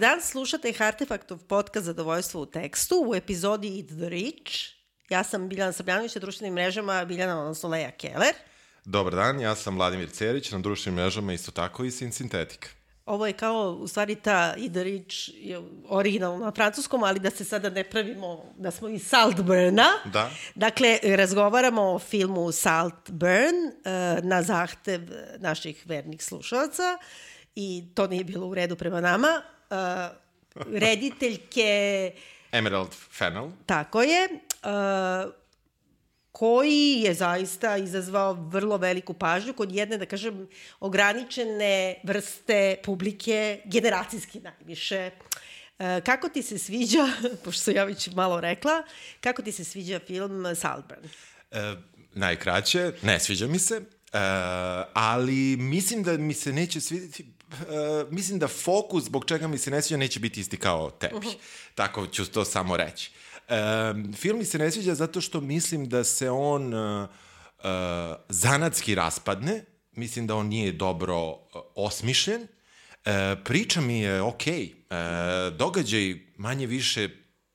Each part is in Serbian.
dan, slušate Hartefaktov podcast Zadovoljstvo u tekstu u epizodi Eat the Rich. Ja sam Biljana Srbljanović na društvenim mrežama, Biljana, odnosno Leja Keller. Dobar dan, ja sam Vladimir Cerić, na društvenim mrežama isto tako i Sin Sintetika. Ovo je kao, u stvari, ta Eat the Rich je originalno na francuskom, ali da se sada ne pravimo da smo iz Saltburna. Da. Dakle, razgovaramo o filmu Saltburn uh, na zahtev naših vernih slušalaca i to nije bilo u redu prema nama. Uh, rediteljke... Emerald Fennel. Tako je. Uh, koji je zaista izazvao vrlo veliku pažnju kod jedne, da kažem, ograničene vrste publike, generacijski najviše. Uh, kako ti se sviđa, pošto sam ja već malo rekla, kako ti se sviđa film Saltburn? E, najkraće, ne sviđa mi se, e, ali mislim da mi se neće svidjeti uh, mislim da fokus zbog čega mi se ne sviđa neće biti isti kao tebi. Uh -huh. Tako ću to samo reći. Um, film mi se ne sviđa zato što mislim da se on uh, uh, zanatski raspadne, mislim da on nije dobro uh, osmišljen, uh, priča mi je okej, okay. uh, događaj manje više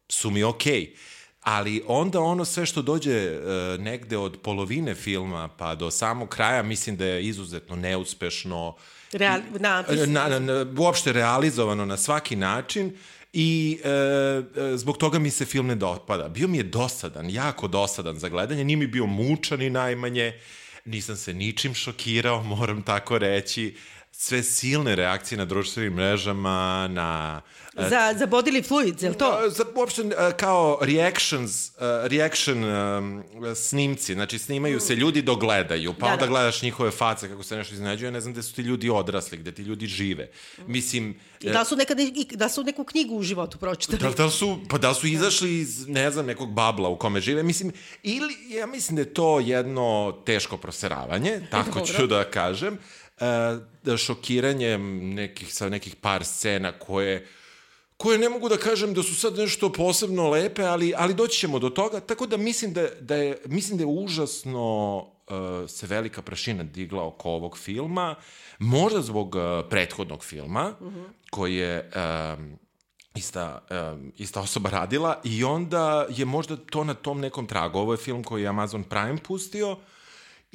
su mi okej, okay. ali onda ono sve što dođe uh, negde od polovine filma pa do samog kraja mislim da je izuzetno neuspešno, Real, na, na, na, na, uopšte realizovano na svaki način i e, e, zbog toga mi se film ne dopada. Bio mi je dosadan, jako dosadan za gledanje, nije mi bio mučan i najmanje, nisam se ničim šokirao, moram tako reći, sve silne reakcije na društvenim mrežama, na... Uh, za, za bodily fluids, je li to? Za, uopšte uh, kao reactions, uh, reaction um, snimci, znači snimaju se ljudi dok gledaju, pa da, onda da. gledaš njihove face kako se nešto iznenađuje, ne znam gde su ti ljudi odrasli, gde ti ljudi žive. Mislim... I da su, nekad, da su neku knjigu u životu pročitali. Da, da su, pa da su izašli iz, ne znam, nekog babla u kome žive. Mislim, ili, ja mislim da je to jedno teško proseravanje, tako ću da kažem e, šokiranjem nekih, sa nekih par scena koje koje ne mogu da kažem da su sad nešto posebno lepe, ali, ali doći ćemo do toga, tako da mislim da, da je, mislim da je užasno uh, se velika prašina digla oko ovog filma, možda zbog uh, prethodnog filma, uh -huh. koji je um, ista, um, ista osoba radila i onda je možda to na tom nekom tragu. Ovo je film koji je Amazon Prime pustio, uh,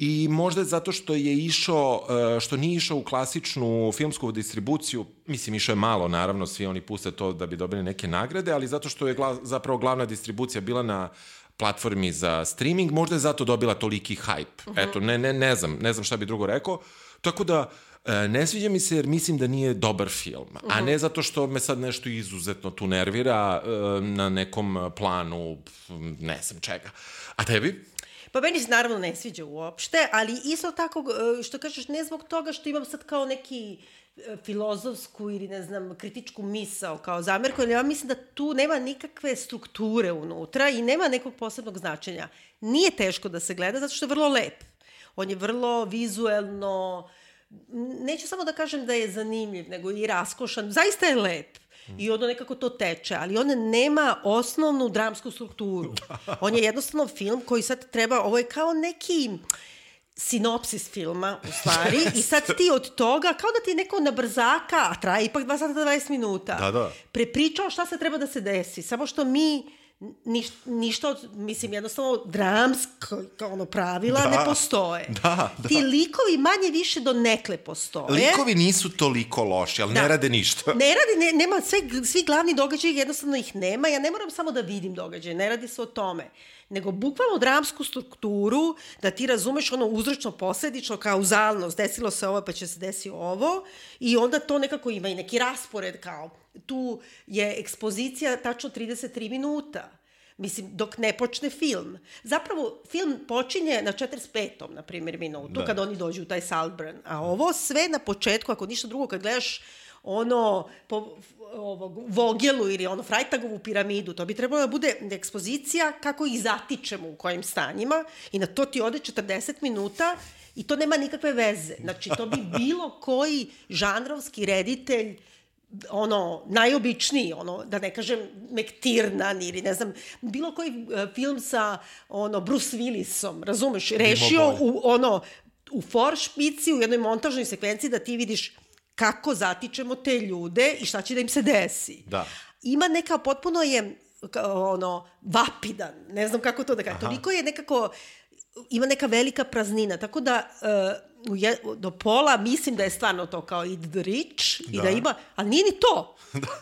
i možda zato što je išao, e, što nije išao u klasičnu filmsku distribuciju, mislim išao je malo, naravno, svi oni puste to da bi dobili neke nagrade, ali zato što je gla, zapravo glavna distribucija bila na platformi za streaming, možda je zato dobila toliki hype. Uh -huh. Eto, ne, ne, ne znam, ne znam šta bi drugo rekao. Tako da, e, ne sviđa mi se jer mislim da nije dobar film, uh -huh. a ne zato što me sad nešto izuzetno tu nervira e, na nekom planu, ne znam čega. A tebi? Pa meni se naravno ne sviđa uopšte, ali isto tako, e, što kažeš, ne zbog toga što imam sad kao neki e, filozofsku ili ne znam kritičku misao kao zamerku, ali ja mislim da tu nema nikakve strukture unutra i nema nekog posebnog značenja. Nije teško da se gleda zato što je vrlo lep. On je vrlo vizuelno, neću samo da kažem da je zanimljiv, nego i raskošan. Zaista je lep i onda nekako to teče, ali on nema osnovnu dramsku strukturu. On je jednostavno film koji sad treba, ovo je kao neki sinopsis filma, u stvari, i sad ti od toga, kao da ti neko na brzaka, a traje ipak 2 sata 20 minuta, da, da. prepričao šta se treba da se desi, samo što mi niš, ništa od, mislim, jednostavno dramsko, ono, pravila da, ne postoje. Da, da. Ti likovi manje više do nekle postoje. Likovi nisu toliko loši, ali da. ne rade ništa. Ne radi, ne, nema, sve, svi glavni događaji jednostavno ih nema. Ja ne moram samo da vidim događaje, ne radi se o tome nego bukvalno dramsku strukturu, da ti razumeš ono uzročno posledično, kauzalnost, desilo se ovo pa će se desi ovo i onda to nekako ima i neki raspored kao tu je ekspozicija tačno 33 minuta. Mislim, dok ne počne film. Zapravo, film počinje na 45. na primjer, minutu, da. kada oni dođu u taj Saltburn. A ovo sve na početku, ako ništa drugo, kad gledaš ono po ovog Vogelu ili ono Frajtagovu piramidu, to bi trebalo da bude ekspozicija kako ih zatičemo u kojim stanjima i na to ti ode 40 minuta i to nema nikakve veze. Znači, to bi bilo koji žanrovski reditelj ono, najobičniji, ono, da ne kažem Mektirnan ili ne znam, bilo koji uh, film sa ono, Bruce Willisom, razumeš, rešio u, ono, u for špici, u jednoj montažnoj sekvenciji da ti vidiš kako zatičemo te ljude i šta će da im se desi. Da. Ima neka, potpuno je ono, vapidan, ne znam kako to da kažem, toliko je nekako, ima neka velika praznina, tako da uh, u je, do pola mislim da je stvarno to kao Eat the Rich da. i da ima, ali nije ni to.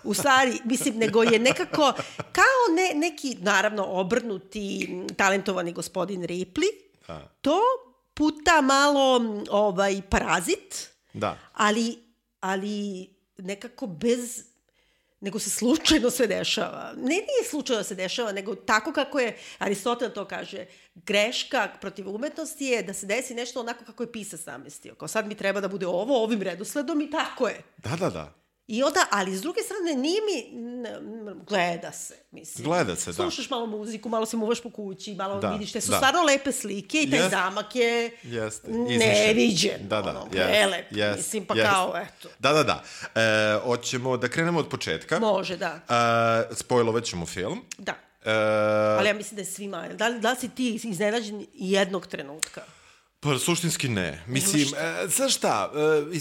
U stvari, mislim, nego je nekako kao ne, neki, naravno, obrnuti, talentovani gospodin Ripley, da. to puta malo ovaj, parazit, da. ali, ali nekako bez nego se slučajno sve dešava. Ne nije slučajno da se dešava, nego tako kako je Aristotel to kaže, greška protiv umetnosti je da se desi nešto onako kako je pisac namestio. Kao sad mi treba da bude ovo, ovim redosledom i tako je. Da, da, da. I onda, ali s druge strane, nije mi, gleda se, mislim. Gleda se, da. Slušaš malo muziku, malo se muvaš po kući, malo da, vidiš te su da. stvarno lepe slike i taj yes. zamak je yes. neviđen. Da, da, ono, yes. prelep, yes. mislim, pa yes. kao, eto. Da, da, da. E, hoćemo da krenemo od početka. Može, da. E, spojlovat ćemo film. Da. E, Ali ja mislim da je svima. Da, da si ti iznenađen jednog trenutka? Pa, suštinski ne. Mislim, e, znaš šta, e,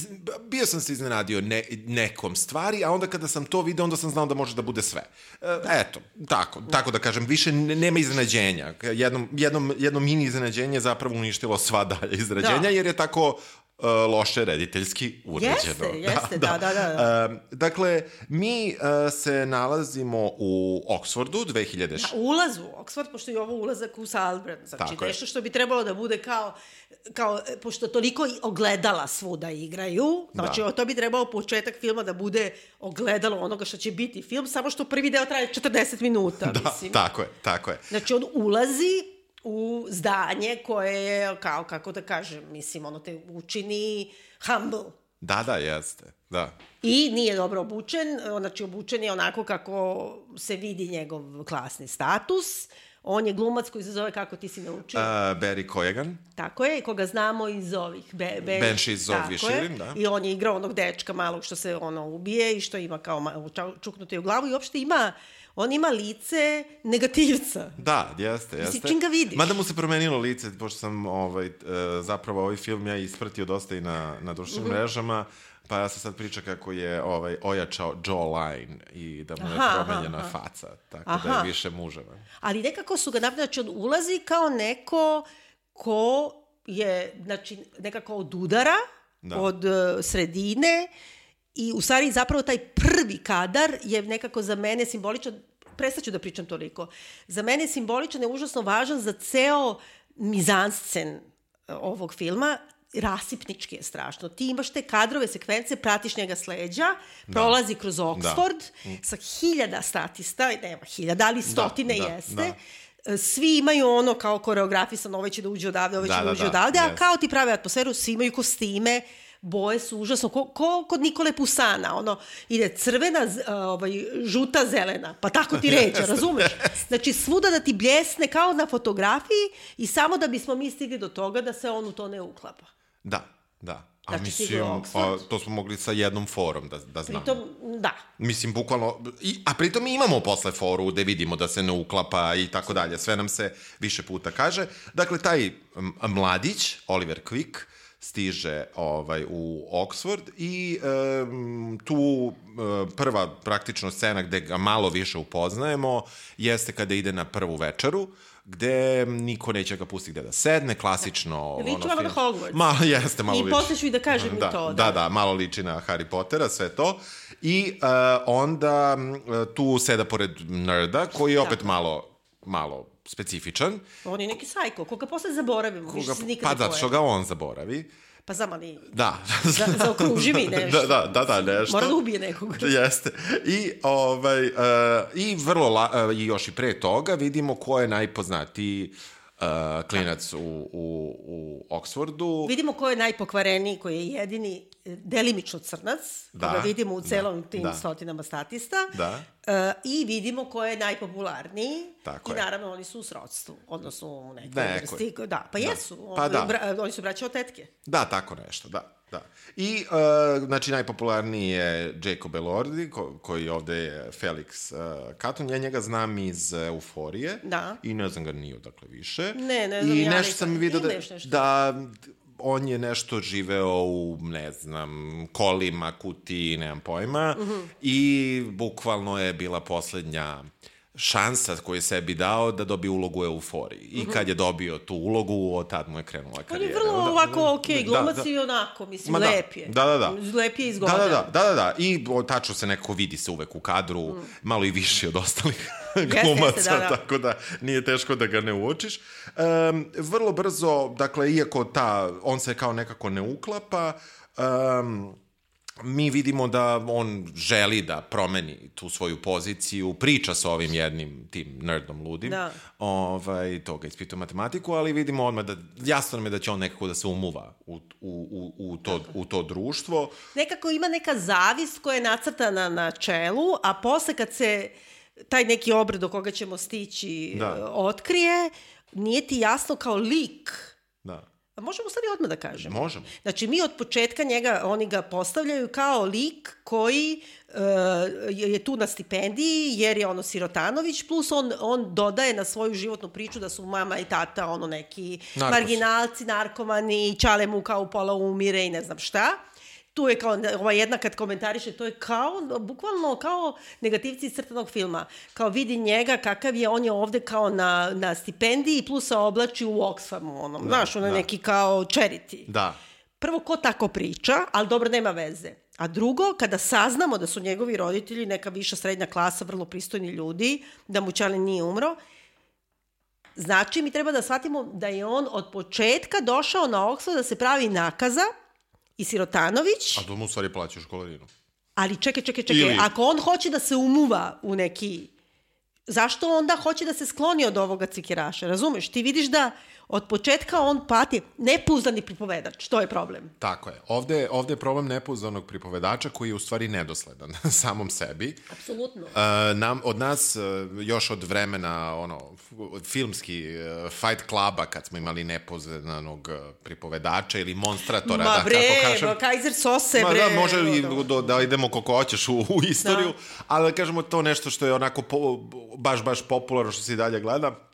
bio sam se iznenadio ne, nekom stvari, a onda kada sam to video, onda sam znao da može da bude sve. E, eto, tako, tako da kažem, više nema iznenađenja. Jedno, jedno, jedno mini iznenađenje zapravo uništilo sva dalje iznenađenja, da. jer je tako uh, loše rediteljski uređeno. Jeste, jeste, da, da, da. da. da. Uh, dakle, mi uh, se nalazimo u Oxfordu 2000... Na ulazu u Oxford, pošto je ovo ulazak u Salbrand. Znači, Tako nešto je. što bi trebalo da bude kao kao, pošto toliko ogledala svuda igraju, znači da. to bi trebao početak filma da bude ogledalo onoga što će biti film, samo što prvi deo traje 40 minuta, da, mislim. tako je, tako je. Znači on ulazi u zdanje koje je, kao, kako da kažem, mislim, ono te učini humble. Da, da, jeste, da. I nije dobro obučen, znači obučen je onako kako se vidi njegov klasni status, On je glumac koji se zove kako ti si naučio? Uh, Barry Kojegan. Tako je, koga znamo iz ovih. Be, be, Banshees of Vishirin, da. I on je igrao onog dečka malog što se ono ubije i što ima kao čuknuti u glavu i uopšte ima on ima lice negativca. Da, jeste, jeste. Mislim, čim ga vidiš. Mada mu se promenilo lice, pošto sam ovaj, e, zapravo ovaj film ja ispratio dosta i na, na društvenim mm -hmm. mrežama, pa ja se sad priča kako je ovaj, ojačao jawline i da mu je aha, promenjena aha. faca, tako aha. da je više muževan. Ali nekako su ga napravili, znači on ulazi kao neko ko je, znači, nekako od udara, da. od uh, sredine i u stvari zapravo taj prvi kadar je nekako za mene simboličan, prestaću da pričam toliko, za mene je simboličan je užasno važan za ceo mizanscen e, ovog filma, rasipnički je strašno. Ti imaš te kadrove, sekvence, pratiš njega s leđa, da. prolazi kroz da. Oxford da. sa hiljada statista, nema hiljada, ali da, stotine da, jeste. Da. E, svi imaju ono kao koreografisano, ovaj će da uđe odavde, ovaj će da, da uđe da, odavde, yes. a kao ti prave atmosferu, svi imaju kostime, boje su užasno, ko, ko kod Nikole Pusana, ono, ide crvena, ovaj, žuta, zelena, pa tako ti reče, razumeš? Znači, svuda da ti bljesne kao na fotografiji i samo da bismo mi stigli do toga da se on u to ne uklapa. Da, da. A znači, mislim, a, to smo mogli sa jednom forom da, da znamo. Pritom, da. Mislim, bukvalno, i, a pritom mi imamo posle foru gde vidimo da se ne uklapa i tako dalje. Sve nam se više puta kaže. Dakle, taj mladić, Oliver Quick, stiže ovaj u Oxford i um, tu uh, prva praktično scena gde ga malo više upoznajemo jeste kada ide na prvu večeru gde niko neće ga pustiti gde da sedne, klasično... Da. Liči malo na Hogwarts. Malo, jeste, malo I liči. I posle ću i da kažem da, to. Da. da, da, malo liči na Harry Pottera, sve to. I uh, onda uh, tu seda pored nerda, koji je opet da. malo, malo specifičan. On je neki sajko, koga posle zaboravimo, koga, više se nikada Pa da, što ga on zaboravi. Pa zamani. Da. Za, zaokruži mi nešto. Da, da, da, da, nešto. Mora da ubije nekog. Jeste. I, ovaj, uh, i vrlo, la, uh, i još i pre toga vidimo ko je najpoznatiji uh, klinac u, u, u Oxfordu. Vidimo ko je najpokvareniji, koji je jedini delimično crnac, da, koga vidimo u da, celom da, tim da. stotinama statista, da. Uh, i vidimo ko je najpopularniji Tako i je. naravno oni su u srodstvu, odnosno u nekoj Neko. vrsti. Da, pa da. jesu, pa oni, da. Bra, oni su braće od tetke. Da, tako nešto, da. Da. I, uh, znači, najpopularniji je Jacob Elordi, ko, koji ovde je Felix uh, Katon. Ja njega znam iz Euforije. Da. I ne znam ga ni odakle više. Ne, ne znam. I nešto sam vidio da, da on je nešto živeo u, ne znam, kolima, kutiji, nemam pojma, mm -hmm. i bukvalno je bila poslednja šansa koju je sebi dao da dobije ulogu u euforiji. I kad je dobio tu ulogu, od tad mu je krenula karijera. On je vrlo da, ovako ok, da, glumac da, i onako, mislim, Ma, lep je. Da, da, da. Lep je izgodan. Da, da, da, da, da. I tačno se nekako vidi se uvek u kadru, mm. malo i više od ostalih glumaca, jeste, da, da. tako da nije teško da ga ne uočiš. Um, vrlo brzo, dakle, iako ta, on se kao nekako ne uklapa, um, mi vidimo da on želi da promeni tu svoju poziciju, priča sa ovim jednim tim nerdom ludim, da. ovaj, to ga ispituje matematiku, ali vidimo odmah da, jasno nam je da će on nekako da se umuva u, u, u, u, to, u to društvo. Nekako ima neka zavist koja je nacrtana na čelu, a posle kad se taj neki obred do koga ćemo stići da. otkrije, nije ti jasno kao lik A možemo sad i odmah da kažemo. Možemo. Znači, mi od početka njega, oni ga postavljaju kao lik koji uh, je tu na stipendiji, jer je ono Sirotanović, plus on, on dodaje na svoju životnu priču da su mama i tata ono neki Narkos. marginalci, narkomani, čale mu kao pola umire i ne znam šta tu je kao, ova jedna kad komentariše, to je kao, bukvalno kao negativci iz crtanog filma. Kao vidi njega kakav je, on je ovde kao na, na stipendiji plus se oblači u Oxfamu, onom, da, znaš, ono da. neki kao charity. Da. Prvo, ko tako priča, ali dobro, nema veze. A drugo, kada saznamo da su njegovi roditelji neka viša srednja klasa, vrlo pristojni ljudi, da mu Čale nije umro, znači mi treba da shvatimo da je on od početka došao na Oxford da se pravi nakaza, i Sirotanović. A to mu u stvari plaćaš školarinu. Ali čekaj, čekaj, čekaj. Ili... Ako on hoće da se umuva u neki... Zašto onda hoće da se skloni od ovoga cikiraša? Razumeš? Ti vidiš da od početka on pati nepouzdani pripovedač, to je problem. Tako je. Ovde, ovde je problem nepouzdanog pripovedača koji je u stvari nedosledan samom sebi. Apsolutno. Uh, nam, od nas, uh, još od vremena ono, filmski uh, Fight Cluba, kad smo imali nepouzdanog uh, pripovedača ili monstratora, Ma da bre, kako kažem. Ma Kaiser Sose, Ma, bre. Da, može i do, da idemo koliko hoćeš u, u istoriju, da. ali da kažemo to nešto što je onako po, baš, baš popularno što se i dalje gleda.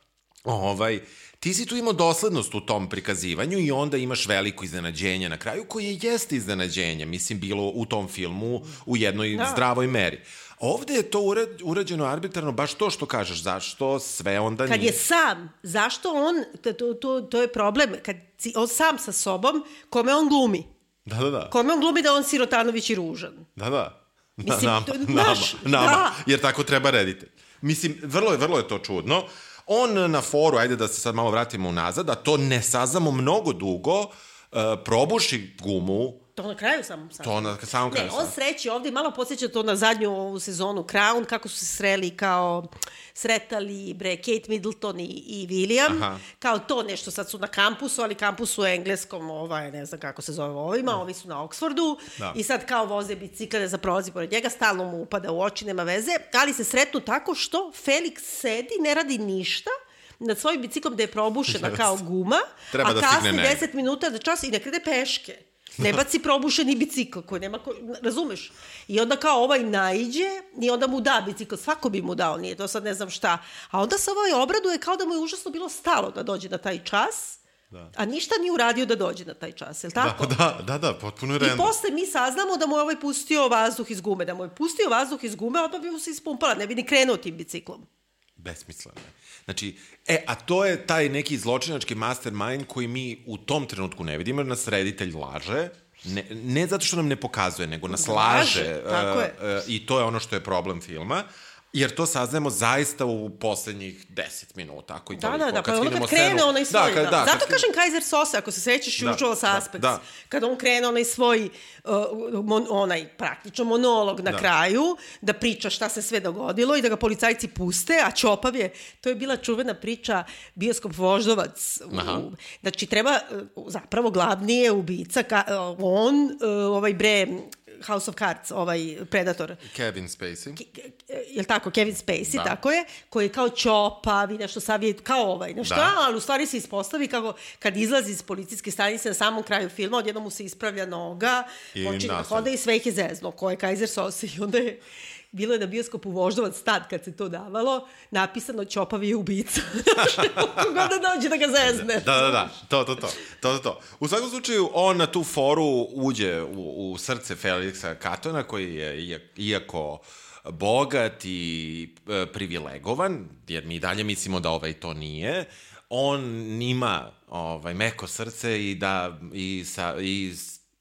Ovaj, ti si tu imao doslednost u tom prikazivanju i onda imaš veliko iznenađenje na kraju, koje jeste iznenađenje, mislim, bilo u tom filmu u jednoj da. zdravoj meri. Ovde je to urađeno arbitrarno, baš to što kažeš, zašto sve onda Kad nije... je sam, zašto on, to, to, to je problem, kad si on sam sa sobom, kome on glumi? Da, da, da. Kome on glumi da on Sirotanović i ružan? Da, da. Na, Mislim, nama, to, naš, nama, nama, da. jer tako treba rediti. Mislim, vrlo je, vrlo je to čudno. Uh, On na foru, ajde da se sad malo vratimo unazad, da to ne saznamo mnogo dugo, uh, probuši gumu, To na kraju samo sam. To na samom kraju. Ne, on sreći ovde malo podsjeća to na zadnju ovu sezonu Crown, kako su se sreli kao sretali bre Kate Middleton i, i William. Aha. Kao to nešto, sad su na kampusu, ali kampus u engleskom, ovaj, ne znam kako se zove ovima, da. ovi su na Oxfordu. Da. I sad kao voze bicikle za prolazi pored njega, stalno mu upada u oči, nema veze, ali se sretnu tako što Felix sedi, ne radi ništa, nad svojim biciklom da je probušena kao guma, Treba a da kasni 10 minuta za čas i ne krede peške. Ne baci probušeni bicikl koji nema, ko, razumeš? I onda kao ovaj naiđe i onda mu da bicikl, svako bi mu dao, nije to sad ne znam šta. A onda se ovaj obraduje kao da mu je užasno bilo stalo da dođe na taj čas, Da. A ništa nije uradio da dođe na taj čas, je li tako? Da, da, da, da potpuno je rendo. I posle mi saznamo da mu je ovaj pustio vazduh iz gume. Da mu je pustio vazduh iz gume, odmah bi mu se ispumpala, ne bi ni krenuo tim biciklom. Besmisleno je. Znači, e, a to je taj neki zločinački mastermind koji mi u tom trenutku ne vidimo, jer nas reditelj laže, ne, ne zato što nam ne pokazuje, nego nas laže. laže tako uh, je. Uh, I to je ono što je problem filma. Jer to saznajemo zaista u poslednjih 10 minuta, ako i da. Da, da, pa ono kad krene scenu, onaj svoj, da, kad, da. da. Zato kad... kažem Kaiser Sose, ako se sećaš da, Usual Suspects, da, da. kada on krene onaj svoj, uh, mon, onaj praktično monolog na da. kraju, da priča šta se sve dogodilo i da ga policajci puste, a Ćopav je, to je bila čuvena priča bioskop voždovac. Aha. U, znači, treba, uh, zapravo glavni je ubica, ka, uh, on, uh, ovaj bre, House of Cards, ovaj Predator. Kevin Spacey. Ke, ke, je li tako? Kevin Spacey, da. tako je, koji je kao čopa, vi nešto savije, kao ovaj, nešto, da. ali u stvari se ispostavi kako kad izlazi iz policijske stanice na samom kraju filma, odjednom mu se ispravlja noga, počinje da hoda i sve ih je zezno, ko je Kaiser Sose i onda je bilo je na bioskopu Voždovac tad kad se to davalo, napisano Ćopavi je ubica. Kogo da dođe da ga zezne. Da, da, da, to, to, to, to, to, to. U svakom slučaju, on na tu foru uđe u, u srce Felixa Katona, koji je, iako bogat i e, privilegovan, jer mi dalje mislimo da ovaj to nije, on ima ovaj, meko srce i da i, sa, i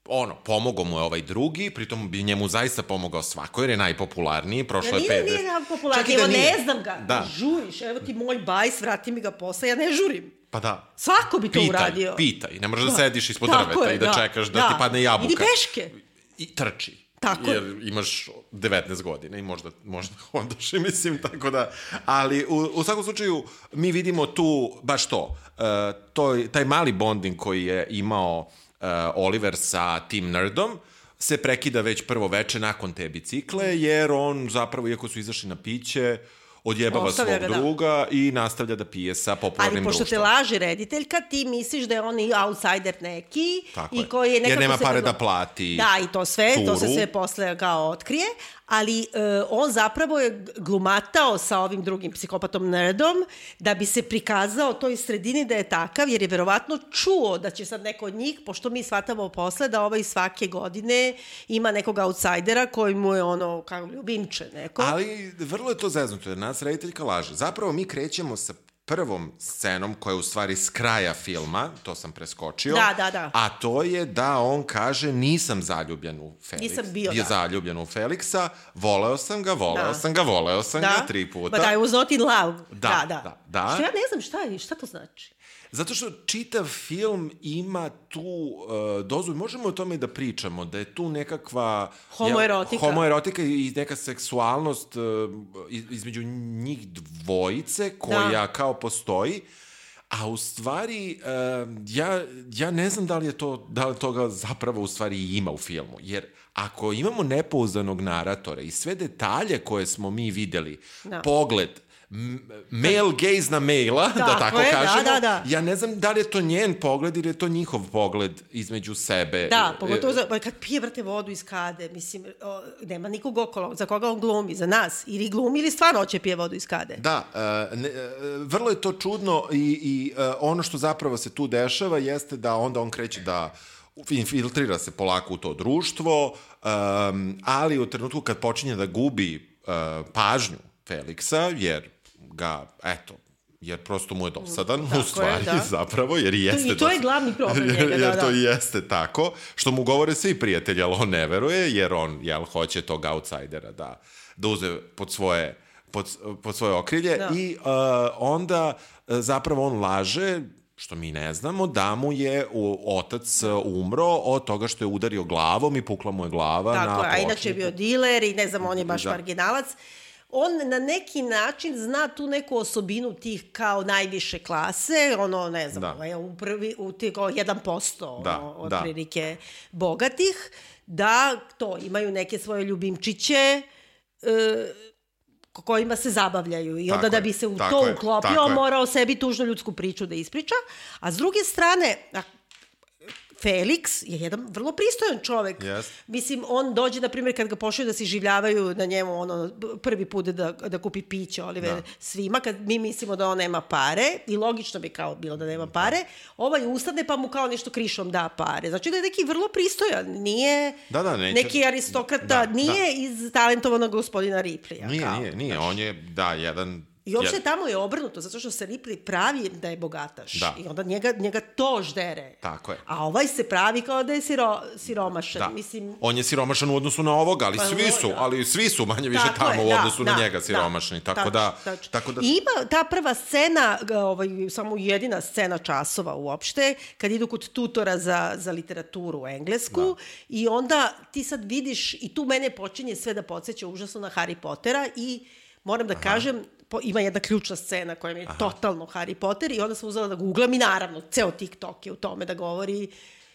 ono, pomogao mu je ovaj drugi, pritom bi njemu zaista pomogao svako, jer je najpopularniji, prošlo ja, je 50... Nije, nije najpopularniji, da evo nije. ne znam ga, da. žuriš, evo ti moj bajs, vrati mi ga posle, ja ne žurim. Pa da. Svako bi to pitaj, uradio. Pitaj, ne možeš da, da sediš ispod drveta je, i da, da čekaš da, da ti padne jabuka. Idi peške. I trči. Tako. Jer imaš 19 godina i možda, možda ondaš i mislim, tako da... Ali u, u svakom slučaju mi vidimo tu baš to. Uh, to taj mali bonding koji je imao uh, Oliver sa tim nerdom, se prekida već prvo veče nakon te bicikle, jer on zapravo, iako su izašli na piće, uh, odjebava Ostavlja svog ga, da. druga da. i nastavlja da pije sa popularnim društvom. Ali pošto društvom. te laže rediteljka, ti misliš da je on i outsider neki Tako i koji je nekako Jer nema se pare da plati Da, i to sve, turu. to se sve posle kao otkrije, ali uh, on zapravo je glumatao sa ovim drugim psikopatom nerdom da bi se prikazao toj sredini da je takav, jer je verovatno čuo da će sad neko od njih, pošto mi shvatamo posle da ovaj svake godine ima nekog outsidera koji mu je ono, kao ljubimče neko. Ali vrlo je to zeznuto, jer nas rediteljka laže. Zapravo mi krećemo sa prvom scenom koja je u stvari s kraja filma, to sam preskočio. Da, da, da. A to je da on kaže nisam zaljubljen u Felixa. Nisam bio, da. zaljubljen u Felixa, voleo sam ga, voleo da. sam ga, voleo sam da. ga tri puta. But I was not in love. Da, da. da. da. da. Što ja ne znam šta je, šta to znači? Zato što čitav film ima tu uh, dozu, možemo o tome i da pričamo, da je tu nekakva... Homoerotika. Ja, homoerotika i neka seksualnost uh, između njih dvojice koja da. kao postoji. A u stvari, uh, ja, ja ne znam da li je to, da li toga zapravo u stvari ima u filmu. Jer ako imamo nepouzdanog naratora i sve detalje koje smo mi videli, da. pogled, mail gaze na maila, da, da tako je, kažemo. Da, da, da. Ja ne znam da li je to njen pogled ili je to njihov pogled između sebe. Da, pogotovo za, pa kad pije, vrte, vodu iz kade, mislim, o, nema nikog okolo, za koga on glumi, za nas, ili glumi ili stvarno hoće pije vodu iz kade. Da, uh, ne, uh, vrlo je to čudno i, i uh, ono što zapravo se tu dešava jeste da onda on kreće da infiltrira se polako u to društvo, um, ali u trenutku kad počinje da gubi uh, pažnju Feliksa, jer ga, eto, jer prosto mu je dosadan, tako u stvari, je, da. zapravo, jer jeste... I to je glavni problem njega, jer, da, jer da. to jeste tako, što mu govore svi prijatelji, ali on ne veruje, jer on, jel, hoće tog outsidera da, da uze pod svoje pod, pod svoje okrilje da. i uh, onda uh, zapravo on laže što mi ne znamo, da mu je otac umro od toga što je udario glavom i pukla mu je glava Tako, na pločniku. a inače je bio diler i ne znam, on je baš da. marginalac on na neki način zna tu neku osobinu tih kao najviše klase, ono, ne znam, da. ovaj, u, prvi, u tih 1% da, ono, od da. prilike bogatih, da to imaju neke svoje ljubimčiće, e, kojima se zabavljaju i onda da bi se u to je, uklopio morao sebi tužnu ljudsku priču da ispriča, a s druge strane, Felix je jedan vrlo pristojan čovek. Yes. Mislim, on dođe, na primjer, kad ga pošaju da se življavaju na njemu, ono, prvi put da, da kupi piće, Oliver, da. svima, kad mi mislimo da on nema pare, i logično bi kao bilo da nema pare, ovaj ustane pa mu kao nešto krišom da pare. Znači da je neki vrlo pristojan, nije da, da, neće, neki aristokrata, da, da, nije da. iz talentovanog gospodina Riplija. Nije, kao, nije, nije, on je, da, jedan I uopšte tamo je obrnuto, zato što se Ripley pravi da je bogataš. Da. I onda njega, njega to ždere. Tako je. A ovaj se pravi kao da je siro, siromašan. Da. Mislim... On je siromašan u odnosu na ovoga, ali pa, svi su, da. ali svi su manje više tako tamo je, u odnosu da, na da, njega siromašni. Da, tako, da, tač. tako da... I ima ta prva scena, ovaj, samo jedina scena časova uopšte, kad idu kod tutora za, za literaturu u englesku da. i onda ti sad vidiš, i tu mene počinje sve da podsjeća užasno na Harry Pottera i moram da Aha. kažem, po, ima jedna ključna scena koja mi je Aha. totalno Harry Potter i onda sam uzela da googlam i naravno ceo TikTok je u tome da govori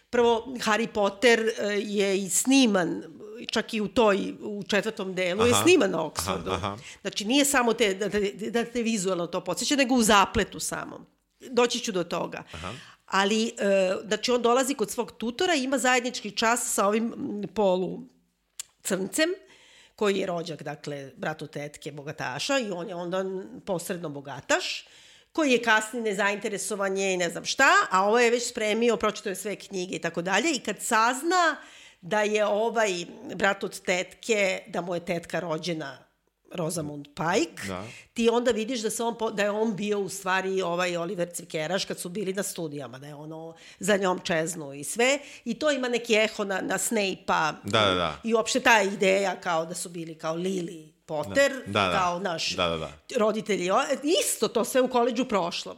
prvo Harry Potter e, je i sniman čak i u toj u četvrtom delu aha, je sniman na Oxfordu. Aha, aha. Znači nije samo te da, da, da te vizualno to podsjeća, nego u zapletu samom. Doći ću do toga. Aha. Ali, e, znači on dolazi kod svog tutora i ima zajednički čas sa ovim polu crncem koji je rođak, dakle, bratu tetke bogataša i on je onda posredno bogataš koji je kasni nezainteresovan je i ne znam šta, a ovo je već spremio, pročito je sve knjige i tako dalje i kad sazna da je ovaj brat od tetke, da mu je tetka rođena Rosamund Pike, da. ti onda vidiš da, se on, da je on bio u stvari ovaj Oliver Cvikeraš kad su bili na studijama, da je ono za njom čeznu i sve. I to ima neki eho na, na Snape-a. Da, da, da. I uopšte ta ideja kao da su bili kao Lily Potter, da, da, kao naš da, da, da. roditelji. Isto to sve u koleđu prošlom.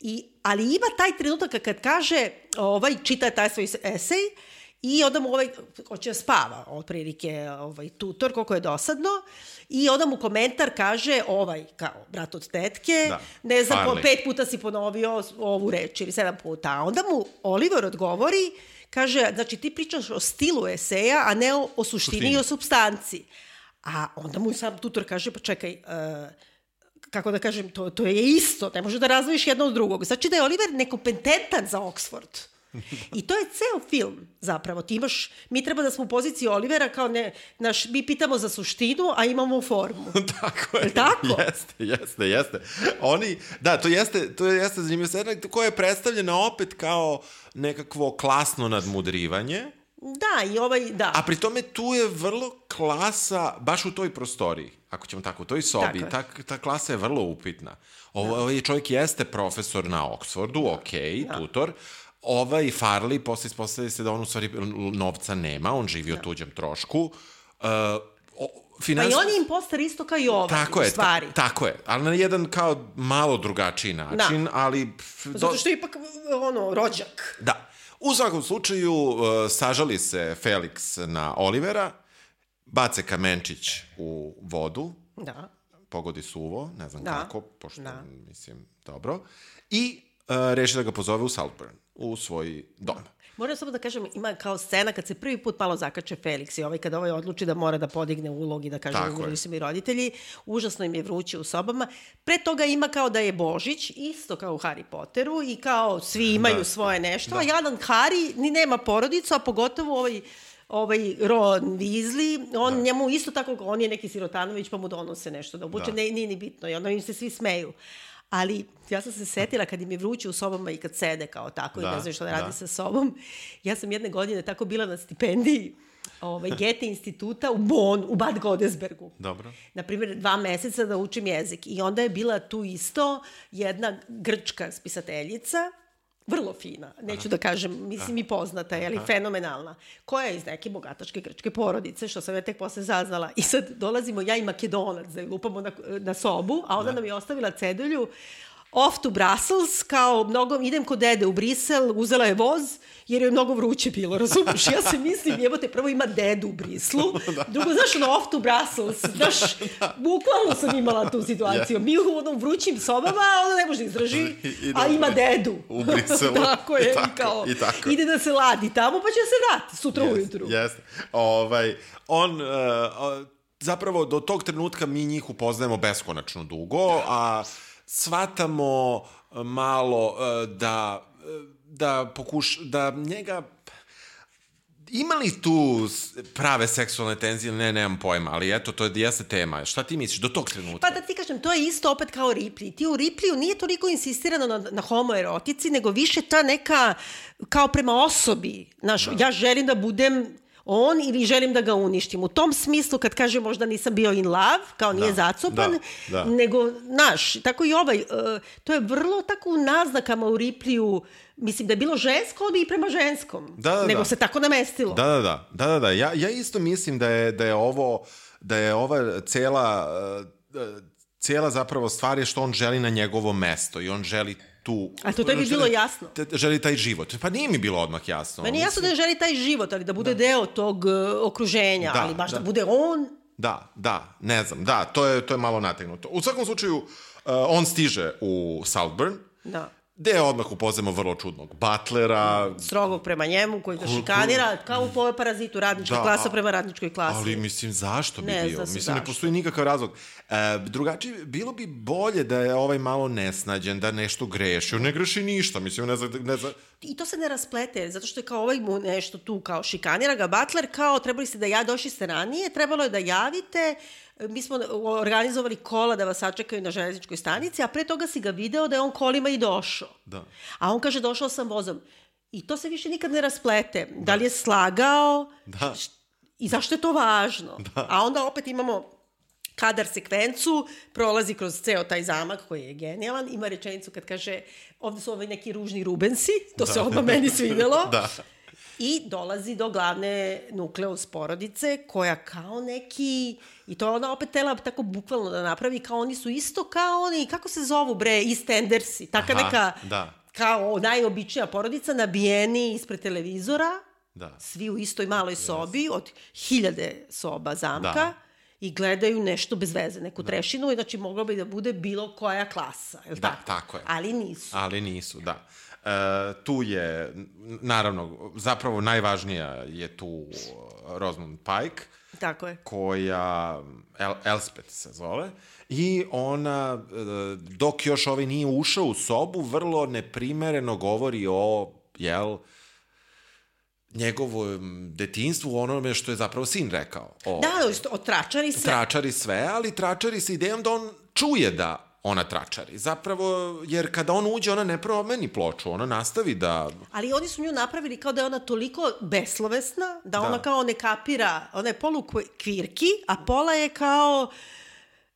I, ali ima taj trenutak kad kaže, ovaj, čita taj svoj esej, I onda mu ovaj, hoće da spava, otprilike, ovaj, tutor, koliko je dosadno, i onda mu komentar kaže, ovaj, kao, brat od tetke, da. ne znam, po, pet puta si ponovio ovu reč, ili sedam puta. A onda mu Oliver odgovori, kaže, znači ti pričaš o stilu eseja, a ne o, o suštini, suštini. i o substanci. A onda mu sam tutor kaže, pa čekaj, uh, kako da kažem, to, to je isto, ne može da razvojiš jedno od drugog. Znači da je Oliver nekompetentan za Oxford. I to je ceo film, zapravo. Ti imaš, mi treba da smo u poziciji Olivera kao ne, naš, mi pitamo za suštinu, a imamo formu. tako je. Tako? Jeste, jeste, jeste. Oni, da, to jeste, to jeste zanimljivo scena koja je predstavljena opet kao nekakvo klasno nadmudrivanje. Da, i ovaj, da. A pri tome tu je vrlo klasa, baš u toj prostoriji, ako ćemo tako, u toj sobi, ta, ta klasa je vrlo upitna. Ovo, da. ovaj čovjek jeste profesor na Oxfordu, da. ok, da. tutor, ovaj Farley, posle ispostavlja se da on u stvari novca nema, on živi da. o tuđem trošku. Uh, o, Finans... Pa i on je imposter isto kao i ovaj, tako u je, stvari. Ta, tako je, ali na jedan kao malo drugačiji način, da. ali... Do... Zato što je ipak ono, rođak. Da. U svakom slučaju, uh, sažali se Felix na Olivera, bace kamenčić u vodu, da. pogodi suvo, ne znam da. kako, pošto, da. mislim, dobro, i uh, reši da ga pozove u Saltburn u svoj dom. Moram samo da kažem, ima kao scena kad se prvi put malo zakače Felix i ovaj kada ovaj odluči da mora da podigne ulog i da kaže da su mi roditelji, užasno im je vruće u sobama. Pre toga ima kao da je Božić, isto kao u Harry Potteru i kao svi imaju da. svoje nešto, da. a jadan Harry ni nema porodicu, a pogotovo ovaj ovaj Ron Weasley, on da. njemu isto tako, on je neki sirotanović pa mu donose nešto da obuče, da. ne, nije ni bitno i onda im se svi smeju ali ja sam se setila kad im je vruće u sobama i kad sede kao tako da, i ne znaju što da radi da. sa sobom. Ja sam jedne godine tako bila na stipendiji ovaj, Gete instituta u Bonn, u Bad Godesbergu. Dobro. Naprimjer, dva meseca da učim jezik. I onda je bila tu isto jedna grčka spisateljica vrlo fina, neću Aha. da kažem, mislim Aha. i poznata, ali fenomenalna, koja je iz neke bogatačke grčke porodice, što sam ja tek posle zaznala. I sad dolazimo ja i makedonac da lupamo na, na sobu, a ona da. nam je ostavila cedulju off to Brussels, kao mnogo, idem kod dede u Brisel, uzela je voz, jer je mnogo vruće bilo, razumiješ? Ja se mislim, evo te, prvo ima dedu u Brislu, da. drugo, znaš, ono, off to Brussels, znaš, da. bukvalno sam imala tu situaciju. Yeah. Mi u onom vrućim sobama, ona ne može da izdrži, a ima dedu. U Briselu. tako je, i, tako, i kao, i tako. ide da se ladi tamo, pa će se vrati sutra yes, ujutru. Jeste. Ovaj, on, uh, zapravo, do tog trenutka mi njih upoznajemo beskonačno dugo, a shvatamo e, malo e, da, e, da, pokuš, da njega ima li tu prave seksualne tenzije? Ne, nemam pojma, ali eto, to je jeste tema. Šta ti misliš do tog trenutka? Pa da ti kažem, to je isto opet kao Ripley. Ti u Ripley nije toliko insistirano na, na homoerotici, nego više ta neka, kao prema osobi. Znaš, da. ja želim da budem on ili želim da ga uništim. U tom smislu, kad kaže možda nisam bio in love, kao nije da, zacopan, da, da. nego, naš, tako i ovaj, uh, to je vrlo tako u naznakama u Ripliju, mislim da je bilo žensko, ali i prema ženskom. Da, da, nego da. se tako namestilo. Da, da, da. da, da, da. Ja, ja isto mislim da je, da je ovo, da je ova cela, uh, cela zapravo stvar je što on želi na njegovo mesto i on želi tu... A to tebi bilo jasno? Želi taj život. Pa nije mi bilo odmah jasno. Meni je jasno da želi taj život, ali da bude da. deo tog uh, okruženja, da, ali baš da. da bude on... Da, da, ne znam, da, to je, to je malo nategnuto. U svakom slučaju, uh, on stiže u Saltburn, da. Gde odmah upoznamo vrlo čudnog butlera. Strogog prema njemu, koji ga šikanira, kao u povoj parazitu, radnička da, klasa prema radničkoj klasi. Ali, mislim, zašto bi ne, bio? Mislim, zašto. ne postoji nikakav razlog. E, drugačije, bilo bi bolje da je ovaj malo nesnađen, da nešto greši. On ne greši ništa, mislim, ne zna... Ne zna... I to se ne rasplete, zato što je kao ovaj mu nešto tu, kao šikanira ga Butler, kao trebali ste da ja došli ste ranije, trebalo je da javite, mi smo organizovali kola da vas sačekaju na železničkoj stanici, a pre toga si ga video da je on kolima i došao. Da. A on kaže došao sam vozom. I to se više nikad ne rasplete. Da, da li je slagao? Da. I zašto je to važno? Da. A onda opet imamo kadar sekvencu, prolazi kroz ceo taj zamak koji je genijalan, ima rečenicu kad kaže ovde su ovaj neki ružni rubensi, to da. se odmah meni svidelo. da. I dolazi do glavne nukleus porodice koja kao neki, i to ona opet tela tako bukvalno da napravi, kao oni su isto kao oni, kako se zovu bre, Eastendersi, taka Aha, neka, da. kao najobičnija porodica, nabijeni ispred televizora, da. svi u istoj maloj sobi, od hiljade soba zamka, da i gledaju nešto bez veze, neku da. trešinu, znači moglo bi da bude bilo koja klasa, je li da, tako? tako je. Ali nisu. Ali nisu, da. E, tu je, naravno, zapravo najvažnija je tu Rosamund Pike. Tako je. Koja, El, Elspeth se zove, i ona, e, dok još ovaj nije ušao u sobu, vrlo neprimereno govori o, jel, njegovom detinstvu, onome što je zapravo sin rekao. O, da, o tračari sve. Tračari sve, ali tračari sa idejom da on čuje da ona tračari. Zapravo, jer kada on uđe, ona ne promeni ploču, ona nastavi da... Ali oni su nju napravili kao da je ona toliko beslovesna, da, da. ona kao ne kapira, ona je polu kvirki, a pola je kao...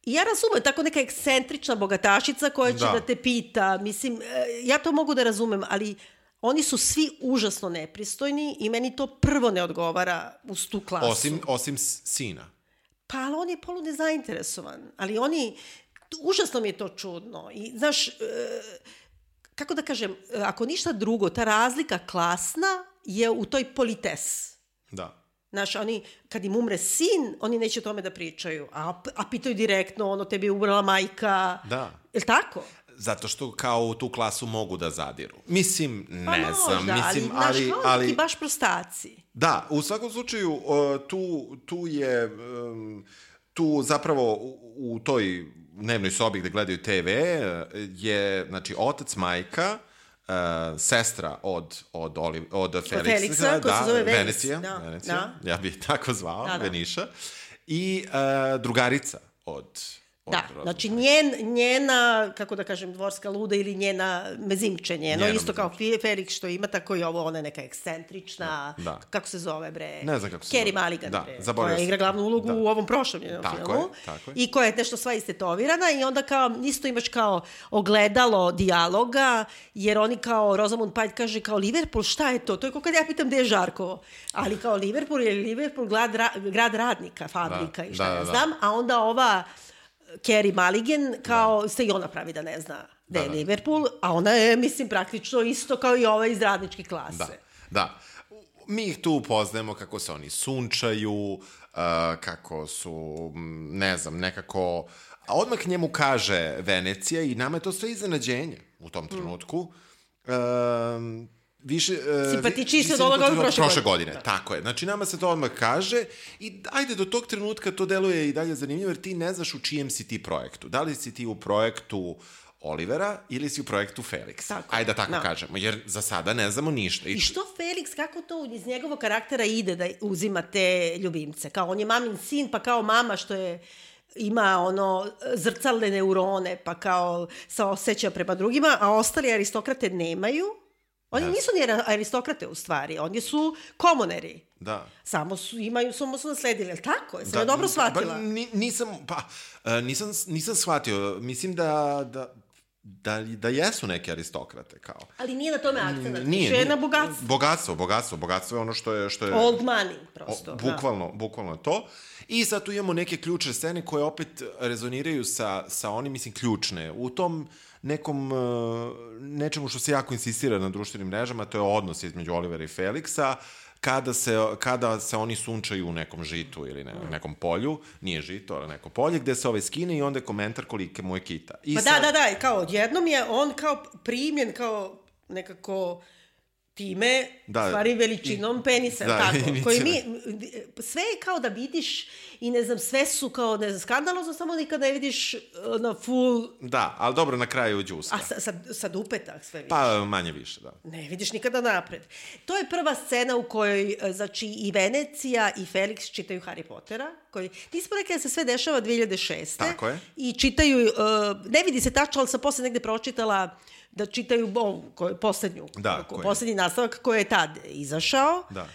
Ja razumem, tako neka ekscentrična bogatašica koja će da. da te pita, mislim, e, ja to mogu da razumem, ali oni su svi užasno nepristojni i meni to prvo ne odgovara uz tu klasu. Osim, osim sina. Pa, ali on je polu nezainteresovan. Ali oni, užasno mi je to čudno. I, znaš, e, kako da kažem, ako ništa drugo, ta razlika klasna je u toj polites. Da. Znaš, oni, kad im umre sin, oni neće o tome da pričaju. A, a pitaju direktno, ono, tebi je umrla majka. Da. Je li tako? Zato što kao u tu klasu mogu da zadiru. Mislim, ne pa znam. Možda, mislim, ali, ali, znaš, ali, baš prostaci. Da, u svakom slučaju, tu, tu je... Um, tu zapravo u, u toj dnevnoj sobi gde gledaju TV je, znači, otac, majka, uh, sestra od, od, Oliv, od Felixa, Felixa da, se zove Venecija, da, Venecija, da. ja bih tako zvao, da, da. Veniša, i uh, drugarica od Da, znači njen, njena, kako da kažem, dvorska luda ili njena mezimče njeno, Njeno isto kao Felix što ima, tako i ovo, ona je neka ekscentrična, da, da. kako se zove bre? Ne znam kako se Kerry zove. Mulligan, da, bre, koja igra glavnu ulogu da. u ovom prošlom njenom tako filmu. Je, tako je. I koja je nešto sva istetovirana i onda kao, isto imaš kao ogledalo dijaloga, jer oni kao, Rosamund Pike kaže kao Liverpool, šta je to? To je kao kad ja pitam gde je Žarkovo. Ali kao Liverpool je Liverpool grad, grad radnika, fabrika da, i šta da, ja da, da. znam, a onda ova Kerry Mulligan, kao da. se i ona pravi da ne zna da je da. Liverpool, a ona je, mislim, praktično isto kao i ova iz radničke klase. Da, da. Mi ih tu upoznajemo kako se oni sunčaju, uh, kako su, ne znam, nekako... A odmah njemu kaže Venecija i nama je to sve iznenađenje u tom trenutku. Mm. Uh, više... Uh, Simpatičniji se od ovoga od prošle, prošle godine. Da. Tako je. Znači, nama se to odmah kaže i ajde, do tog trenutka to deluje i dalje zanimljivo, jer ti ne znaš u čijem si ti projektu. Da li si ti u projektu Olivera ili si u projektu Felix. Tako. Ajde da tako no. Da. kažemo, jer za sada ne znamo ništa. I, I što Felix, kako to iz njegovog karaktera ide da uzima te ljubimce? Kao on je mamin sin, pa kao mama što je ima ono zrcalne neurone, pa kao se osjeća prema drugima, a ostali aristokrate nemaju Oni yes. nisu ni aristokrate u stvari, oni su komuneri. Da. Samo su, imaju, samo su nasledili, ali tako? Sam da, ja dobro shvatila? Pa, nisam, pa, uh, nisam, nisam shvatio. Mislim da, da, da, da jesu neke aristokrate, kao. Ali nije na tome akcent, nije, na bogatstvo. Bogatstvo, bogatstvo, bogatstvo je ono što je... Što je Old money, prosto. O, bukvalno, da. bukvalno to. I sad tu imamo neke ključne scene koje opet rezoniraju sa, sa onim, mislim, ključne. U tom nekom, uh, nečemu što se jako insistira na društvenim mrežama, to je odnos između Olivera i Felixa, kada se, kada se oni sunčaju u nekom žitu ili ne, nekom polju, nije žito, ali neko polje, gde se ovaj skine i onda je komentar kolike mu je kita. I Pa da, da, da, i kao odjednom je on kao primljen kao nekako time, Da, stvari veličinom i- penisa, da, tako, i- koji mi, sve je kao da vidiš i ne znam, sve su kao, ne znam, skandalozno, samo nikad ne vidiš uh, na full, Da, ali dobro, na kraju džuska. a sa, sa, sa dupeta sve vidiš. Pa manje više, da. Ne vidiš nikada napred. To je prva scena u kojoj, e, znači, i Venecija i Felix čitaju Harry Pottera, koji, nismo rekli da se sve dešava 2006. Tako je. I čitaju, uh, ne vidi se tačno, ali sam posle negde pročitala da čitaju ovu, koju, poslednju, Da, ko- koji- poslednji nastavak koji je tad izašao. Da.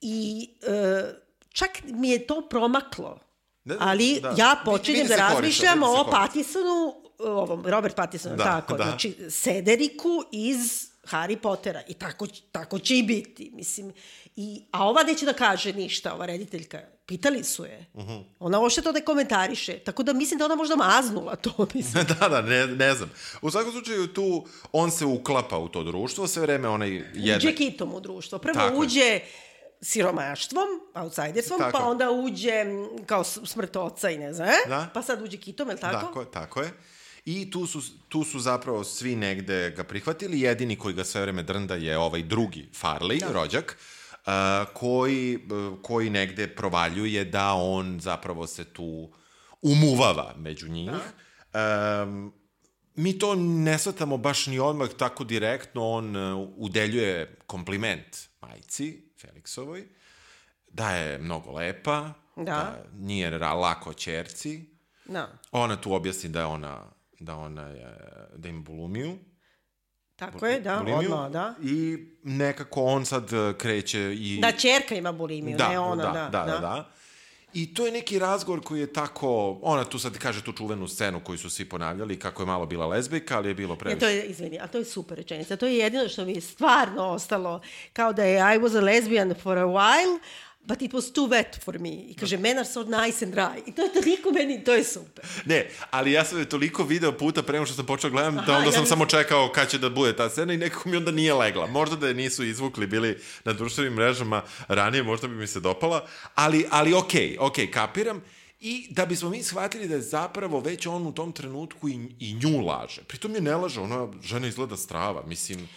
I uh, čak mi je to promaklo. Da, Ali da. ja počinjem da korista, razmišljam se o. Pattisonu, ovom, Robert Pattisonu, Da, tako, da. znači Sederiku iz Harry Pottera i tako, tako će i biti, mislim. I, a ova neće da kaže ništa, ova rediteljka. Pitali su je. Uh Mhm. -huh. Ona uopšte to ne komentariše. Tako da mislim da ona možda maznula to, mislim. da, da, ne, ne znam. U svakom slučaju tu on se uklapa u to društvo, sve vreme onaj jedan... Uđe kitom u društvo. Prvo Tako je. uđe siromaštvom, outsiderstvom, Tako pa je. onda uđe kao smrt oca i ne znam, e? Da. pa sad uđe kitom, je li tako? Tako, je, tako je. I tu su, tu su zapravo svi negde ga prihvatili. Jedini koji ga sve vreme drnda je ovaj drugi Farley, da. rođak, koji, koji negde provaljuje da on zapravo se tu umuvava među njih. Da. Um, mi to ne shvatamo baš ni odmah tako direktno. On uh, udeljuje kompliment majci, Felixovoj, da je mnogo lepa, Da. da nije lako čerci, Da, Ona tu objasni da je ona da ona je, da ima bulumiju. Tako je, da, bulimiju, odmah, da. I nekako on sad eh, kreće i... Da, čerka ima bulimiju, da, ne ona, da, da. da, da, da. I to je neki razgovor koji je tako, ona tu sad kaže tu čuvenu scenu koju su svi ponavljali, kako je malo bila lezbijka, ali je bilo previše. to je, izvini, a to je super rečenica. To je jedino što mi je stvarno ostalo. Kao da je I was a lesbian for a while, but it was too wet for me. I kaže, men are so nice and dry. I to je toliko meni, to je super. Ne, ali ja sam je toliko video puta pre nego što sam počeo gledam, Aha, da onda ja sam nisam- samo čekao kad će da bude ta scena i nekako mi onda nije legla. Možda da je nisu izvukli, bili na društvenim mrežama ranije, možda bi mi se dopala, ali, ali okej, okej, kapiram. I da bismo mi shvatili da je zapravo već on u tom trenutku i, i nju laže. Pritom je ne laže, ona žena izgleda strava, mislim...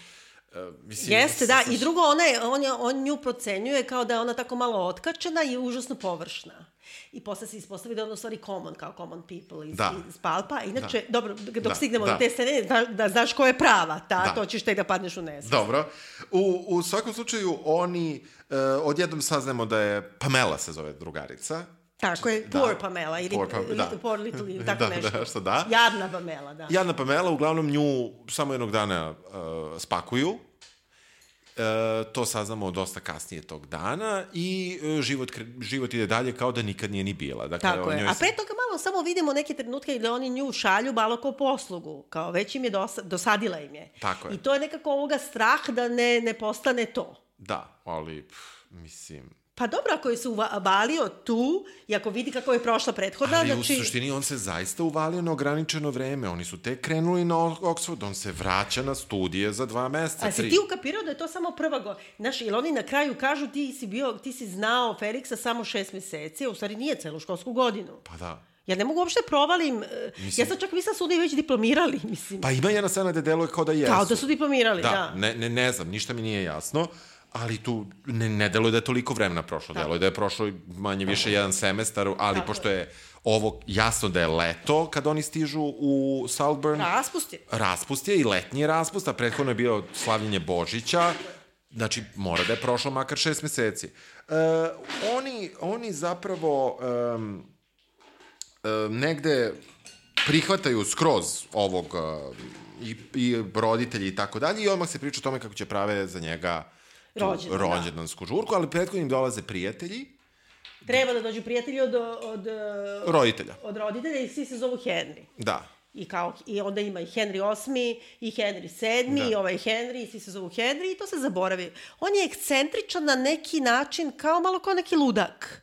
Mislim Jeste, da. I drugo, ona je, on, je, on nju procenjuje kao da je ona tako malo otkačena i užasno površna. I posle se ispostavi da je ona u stvari common, kao common people iz, Da. iz Palpa. Inače, dobro, dok Da, stignemo da. do te scene, da, da znaš ko je prava, ta, Da. to ćeš tek da padneš u nesvest. Dobro. U, u svakom slučaju, oni, uh, odjednom saznamo da je, Pamela se zove drugarica, Tako je, Da. poor Pamela, ili Poor Pa- da. poor little, ili tako Da, nešto. da, što da. Jadna Pamela, da. Jadna Pamela, uglavnom nju samo jednog dana uh, spakuju. E, to saznamo dosta kasnije tog dana i e, život, život ide dalje kao da nikad nije ni bila. Dakle, Tako je. A pre toga malo samo vidimo neke trenutke gde oni nju šalju malo kao poslugu. Kao već im je dosa, dosadila im je. Tako je. I to je nekako ovoga strah da ne, ne postane to. Da, ali, pff, mislim... Pa dobro, ako je se uvalio tu i ako vidi kako je prošla prethodna, Ali znači... u suštini on se zaista uvalio na ograničeno vreme. Oni su tek krenuli na Oxford, on se vraća na studije za dva meseca, A si tri. ti ukapirao da je to samo prva go... Znaš, ili oni na kraju kažu ti si, bio, ti si znao Feliksa samo šest meseci, a u stvari nije celu školsku godinu. Pa da. Ja ne mogu uopšte provalim... Mislim... Ja sam čak mislila da su oni već diplomirali, mislim. Pa ima jedna scena gde deluje kao da jesu. Kao da su diplomirali, da. Da, Ne, ne, ne znam, ništa mi nije jasno, ali tu ne, ne deluje da je toliko vremena prošlo, deluje da je prošlo manje više jedan semestar, ali Tako pošto je. ovo jasno da je leto kad oni stižu u Saltburn, Raspust je. raspust je i letnji raspust, a prethodno je bio slavljenje Božića, znači mora da je prošlo makar šest meseci. E, oni, oni zapravo um, um, negde prihvataju skroz ovog uh, i, i roditelji i tako dalje i odmah se priča o tome kako će prave za njega tu Rođendan, da. rođendansku žurku, ali prethodno im dolaze prijatelji, Treba da dođu prijatelji od, od, roditelja. od roditelja i svi se zovu Henry. Da. I, kao, I onda ima i Henry VIII, i Henry VII, Da. i ovaj Henry, i svi se zovu Henry, i to se zaboravi. On je ekscentričan na neki način, kao malo kao neki ludak.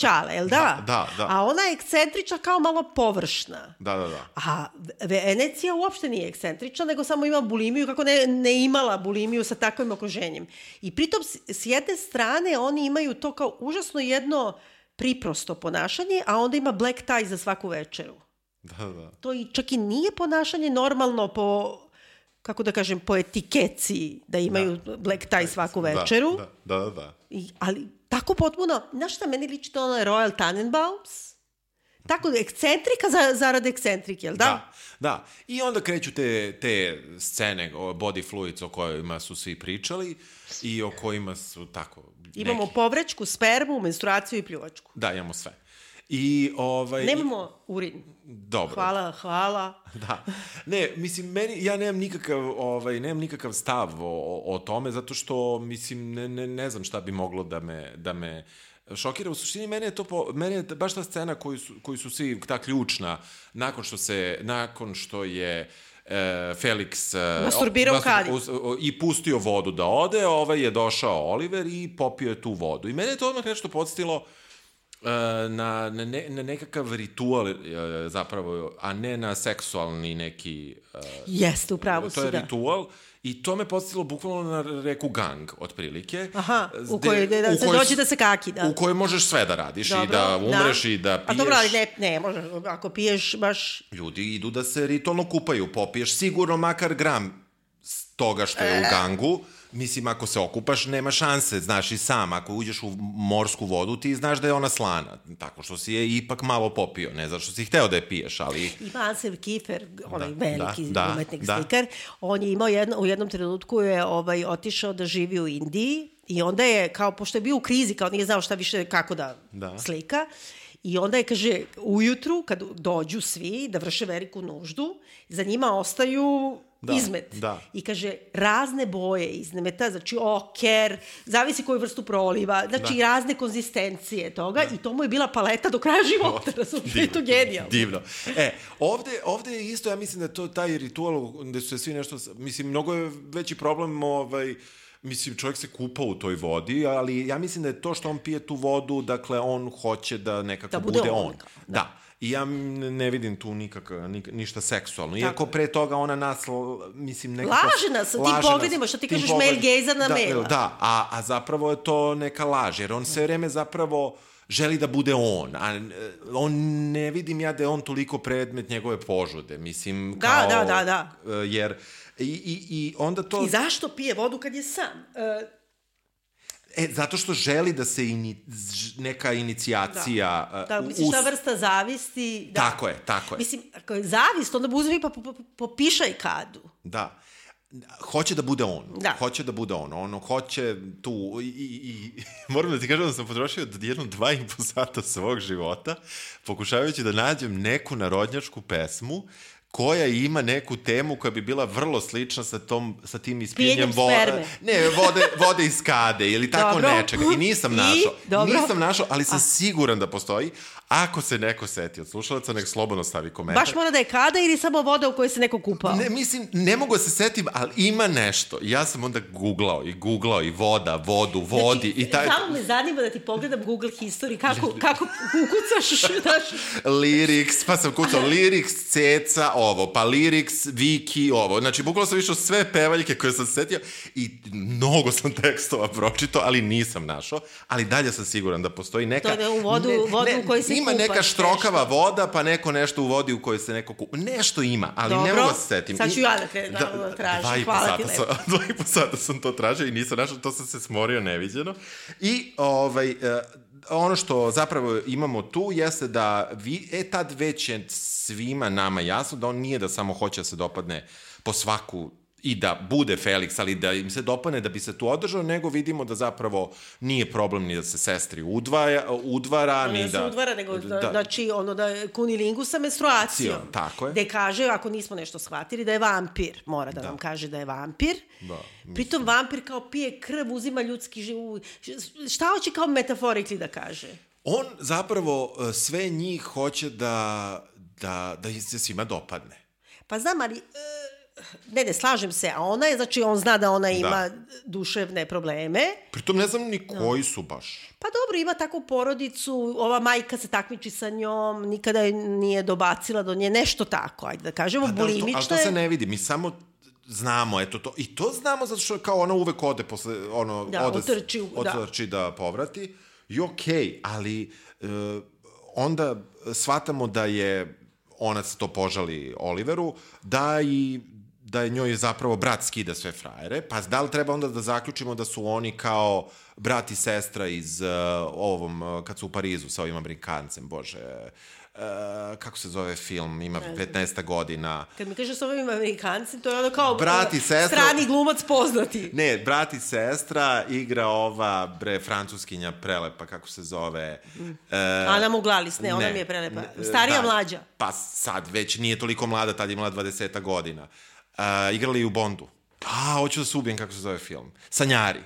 Čale, jel da? Da, da, da. A ona je ekscentrična kao malo površna. Da, da, da. A Venecija uopšte nije ekscentrična, nego samo ima bulimiju, kako ne, ne imala bulimiju sa takvim okruženjem. I pritom, s, s jedne strane, oni imaju to kao užasno jedno priprosto ponašanje, a onda ima black tie za svaku večeru. Da, da. To i čak i nije ponašanje normalno po kako da kažem, po etikeci da imaju da. black tie svaku večeru. Da, da, da. da. I, ali tako potpuno, znaš šta, meni liči to ono Royal Tannenbaums? Tako, ekscentrika za, zarad ekscentrike, jel da? Da, da. I onda kreću te, te scene, body fluids o kojima su svi pričali i o kojima su tako... Imamo neki... povrećku, spermu, menstruaciju i pljuvačku. Da, imamo sve. I ovaj Nemamo urin. Dobro. Hvala, hvala. Da. Ne, mislim meni ja nemam nikakav ovaj nemam nikakav stav o, o tome zato što mislim ne, ne, ne znam šta bi moglo da me da me šokira. U suštini mene je to po, mene je baš ta scena koju su, koju su svi ta ključna nakon što se nakon što je e, Felix e, masturbirao u kadi i pustio vodu da ode, ovaj je došao Oliver i popio je tu vodu. I mene je to odmah nešto podstilo na, na, ne, na nekakav ritual zapravo, a ne na seksualni neki... Uh, Jeste, upravo To je da. ritual i to me postavilo bukvalno na reku gang, otprilike. Aha, u kojoj da, da se koj, dođe da se kaki, da. U kojoj možeš sve da radiš dobro, i da umreš da. i da piješ. A dobro, ali ne, ne, možeš, ako piješ baš... Ljudi idu da se ritualno kupaju, popiješ sigurno makar gram toga što je e. u gangu, Mislim, ako se okupaš, nema šanse, znaš i sam. Ako uđeš u morsku vodu, ti znaš da je ona slana. Tako što si je ipak malo popio. Ne zato što si hteo da je piješ, ali... I Anselm Kiefer, onaj da, veliki da, umetnik da, slikar, on je imao jedno, u jednom trenutku je ovaj, otišao da živi u Indiji i onda je, kao, pošto je bio u krizi, kao nije znao šta više, kako da, da. slika, I onda je, kaže, ujutru, kad dođu svi da vrše veliku nuždu, za njima ostaju da, izmet. Da. I kaže, razne boje izmeta, znači oker, zavisi koju vrstu proliva, znači da. razne konzistencije toga da. i to mu je bila paleta do kraja života, razumiješ, je to genijalno. Divno. E, ovde, ovde je isto, ja mislim da to taj ritual gde su se svi nešto, mislim, mnogo je veći problem, ovaj, Mislim, čovjek se kupa u toj vodi, ali ja mislim da je to što on pije tu vodu, dakle, on hoće da nekako da bude, bude on. on. Da. da. I ja ne vidim tu nikak, nik, ništa seksualno. Iako pre toga ona nas, mislim, nekako... Laže nas, tim pogledima, što ti kažeš pogled... mail gejza na da, maila. Da, a, a zapravo je to neka laž, jer on sve vreme zapravo želi da bude on, a on ne vidim ja da je on toliko predmet njegove požude, mislim, da, kao... Da, da, da, da. Jer, i, i, i onda to... I zašto pije vodu kad je sam? Uh, E, zato što želi da se ini, neka inicijacija... Da, da misliš us... ta vrsta zavisti... Da. Tako je, tako je. Mislim, ako je zavist, onda uzmi pa popišaj kadu. Da. Hoće da bude on. Da. Hoće da bude on. Ono hoće tu... I, i, i moram da ti kažem da sam potrošio jedno dva i po sata svog života pokušavajući da nađem neku narodnjačku pesmu koja ima neku temu koja bi bila vrlo slična sa tom sa tim ispinjem vode. ne vode vode iz kade ili tako dobro. nečega. I nisam našao. nisam našao ali sam A. siguran da postoji Ako se neko seti od slušalaca, nek slobodno stavi komentar. Baš mora da je kada ili samo voda u kojoj se neko kupao? Ne, mislim, ne mogu da se setim, ali ima nešto. Ja sam onda googlao i googlao i voda, vodu, vodi znači, i taj... Samo me zanima da ti pogledam Google History, kako, kako ukucaš, znaš... lyrics, pa sam kucao lyrics, ceca, ovo, pa lyrics, wiki, ovo. Znači, bukvalo sam išao sve pevaljke koje sam setio i mnogo sam tekstova pročitao, ali nisam našao. Ali dalje sam siguran da postoji neka... To je u vodu, ne, vodu ne, u kojoj se ima neka štrokava nešto. voda, pa neko nešto u vodi u kojoj se neko kupa. Nešto ima, ali Dobro. ne mogu da se setim. Sad ću ja da, krenem, da, da tražim. Hvala ti lepo. Dva i po sata sam to tražio i nisam našao, to sam se smorio neviđeno. I ovaj, uh, ono što zapravo imamo tu jeste da vi, e tad već je svima nama jasno da on nije da samo hoće da se dopadne po svaku i da bude Felix, ali da im se dopane da bi se tu održao, nego vidimo da zapravo nije problem ni da se sestri udvaja, udvara, no, ni da... Ne udvara, nego da, da, znači ono da kunilingu sa menstruacijom. Tako je. Gde kaže, ako nismo nešto shvatili, da je vampir. Mora da, da. nam kaže da je vampir. Da. Mislim. Pritom vampir kao pije krv, uzima ljudski život. Šta hoće kao metaforikli da kaže? On zapravo e, sve njih hoće da, da, da se svima dopadne. Pa znam, ali... Uh, ne, ne, slažem se, a ona je, znači, on zna da ona ima da. duševne probleme. Pritom ne znam ni koji su baš. Pa dobro, ima takvu porodicu, ova majka se takmiči sa njom, nikada je nije dobacila do nje, nešto tako, ajde da kažemo, pa, bulimična da, to, ali to se ne vidi, mi samo znamo, eto to. I to znamo zato što kao ona uvek ode posle, ono, da, ode, otrči, otrči da. da povrati. I okej, okay, ali uh, onda shvatamo da je ona se to požali Oliveru, da i da je njoj zapravo brat skida sve frajere, pa da li treba onda da zaključimo da su oni kao brat i sestra iz uh, ovom, uh, kad su u Parizu sa ovim Amerikancem, bože, uh, kako se zove film, ima 15 godina. Kad mi kažeš sa ovim Amerikancem, to je ono kao brat i sestra, strani glumac poznati. Ne, brat i sestra igra ova, bre, francuskinja prelepa, kako se zove. Mm. Uh, Ana Muglalis, ne, ona ne, mi je prelepa. Starija, da, mlađa. Pa sad već nije toliko mlada, tad je imala 20 godina. Uh, igrali u Bondu. A, hoću da se ubijem kako se zove film. Sanjari.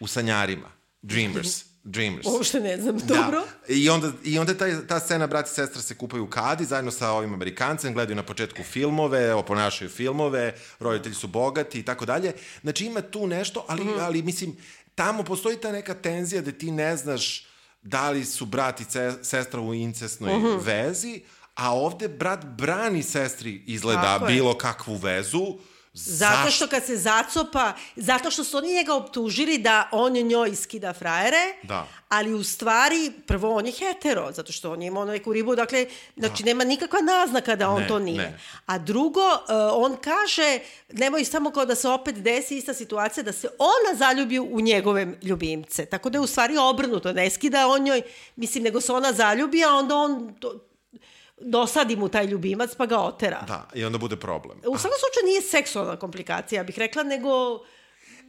U Sanjarima. Dreamers. Dreamers. Uopšte ne znam, da. dobro. I onda, i onda ta, ta scena brat i sestra se kupaju u kadi zajedno sa ovim Amerikancem, gledaju na početku filmove, oponašaju filmove, roditelji su bogati i tako dalje. Znači ima tu nešto, ali, mm. ali mislim, tamo postoji ta neka tenzija da ti ne znaš da li su brat i sestra u incesnoj mm -hmm. vezi, a ovde brat brani sestri izgleda Tako bilo je. kakvu vezu, Zato što kad se zacopa, zato što su oni njega optužili da on njoj skida frajere, da. ali u stvari, prvo on je hetero, zato što on je imao neku ribu, dakle, znači da. nema nikakva naznaka da on ne, to nije. Ne. A drugo, uh, on kaže, nemoj samo kao da se opet desi ista situacija, da se ona zaljubi u njegove ljubimce. Tako da je u stvari obrnuto, ne skida on njoj, mislim, nego se ona zaljubi, a onda on to, dosadi mu taj ljubimac pa ga otera. Da, i onda bude problem. U svakom slučaju nije seksualna komplikacija, ja bih rekla, nego...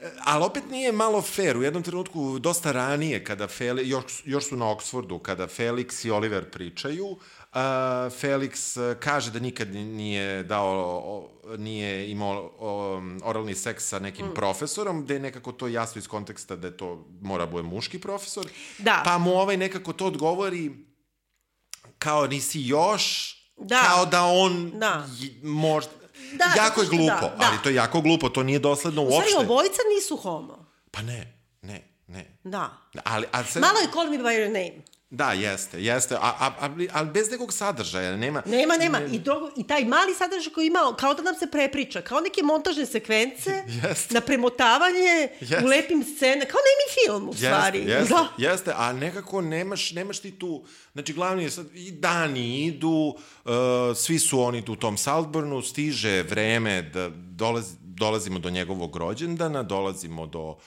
E, ali opet nije malo fair. U jednom trenutku, dosta ranije, kada Felix, još, još su na Oxfordu, kada Felix i Oliver pričaju, uh, Felix kaže da nikad nije dao, nije imao oralni seks sa nekim mm. profesorom, da je nekako to jasno iz konteksta da je to mora bude muški profesor. Da. Pa mu ovaj nekako to odgovori kao nisi još, da. kao da on da. možda... Da, jako je glupo, da, da. ali to je jako glupo, to nije dosledno uopšte. U stvari, obojica nisu homo. Pa ne, ne, ne. Da. Ali, ali sad... Malo je Call Me By Your Name. Da, jeste, jeste, a, a, ali, ali bez nekog sadržaja, nema... Nema, nema, ne... I, drugo, i taj mali sadržaj koji ima, kao da nam se prepriča, kao neke montažne sekvence, jeste. na premotavanje jeste. u lepim scene, kao nemi film, u stvari. Jeste, jeste, da. jeste, a nekako nemaš, nemaš ti tu, znači glavni je sad, i dani idu, uh, svi su oni tu u tom Saltburnu, stiže vreme da dolazi, dolazimo do njegovog rođendana, dolazimo do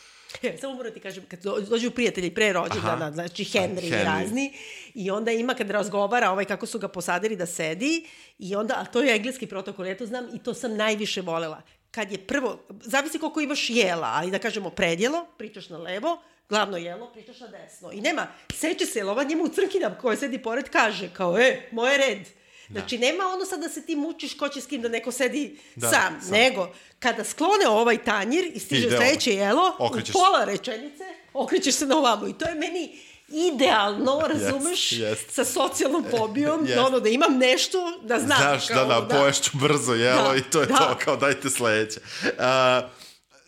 Samo moram ti kažem, kad dođu prijatelji pre rođendana, znači Henry, Henry i razni, i onda ima kad razgovara ovaj kako su ga posadili da sedi, i onda, a to je engleski protokol, ja to znam i to sam najviše volela. Kad je prvo, zavisi koliko imaš jela, ali da kažemo predjelo, pričaš na levo, glavno jelo, pričaš na desno. I nema, seče se, ova njemu crkinam koja sedi pored kaže, kao, e, moje red. Da. Znači, nema ono sad da se ti mučiš ko će s kim da neko sedi da, sam, sam, nego kada sklone ovaj tanjir i stiže sledeće jelo, okrećeš. u pola rečenice okrećeš se na ovamo. I to je meni idealno, razumeš, yes, yes. sa socijalnom fobijom, yes. da ono da imam nešto da znam. Znaš, kao, da, da, da, poješću brzo jelo da, i to je da. to, kao dajte sledeće. Uh,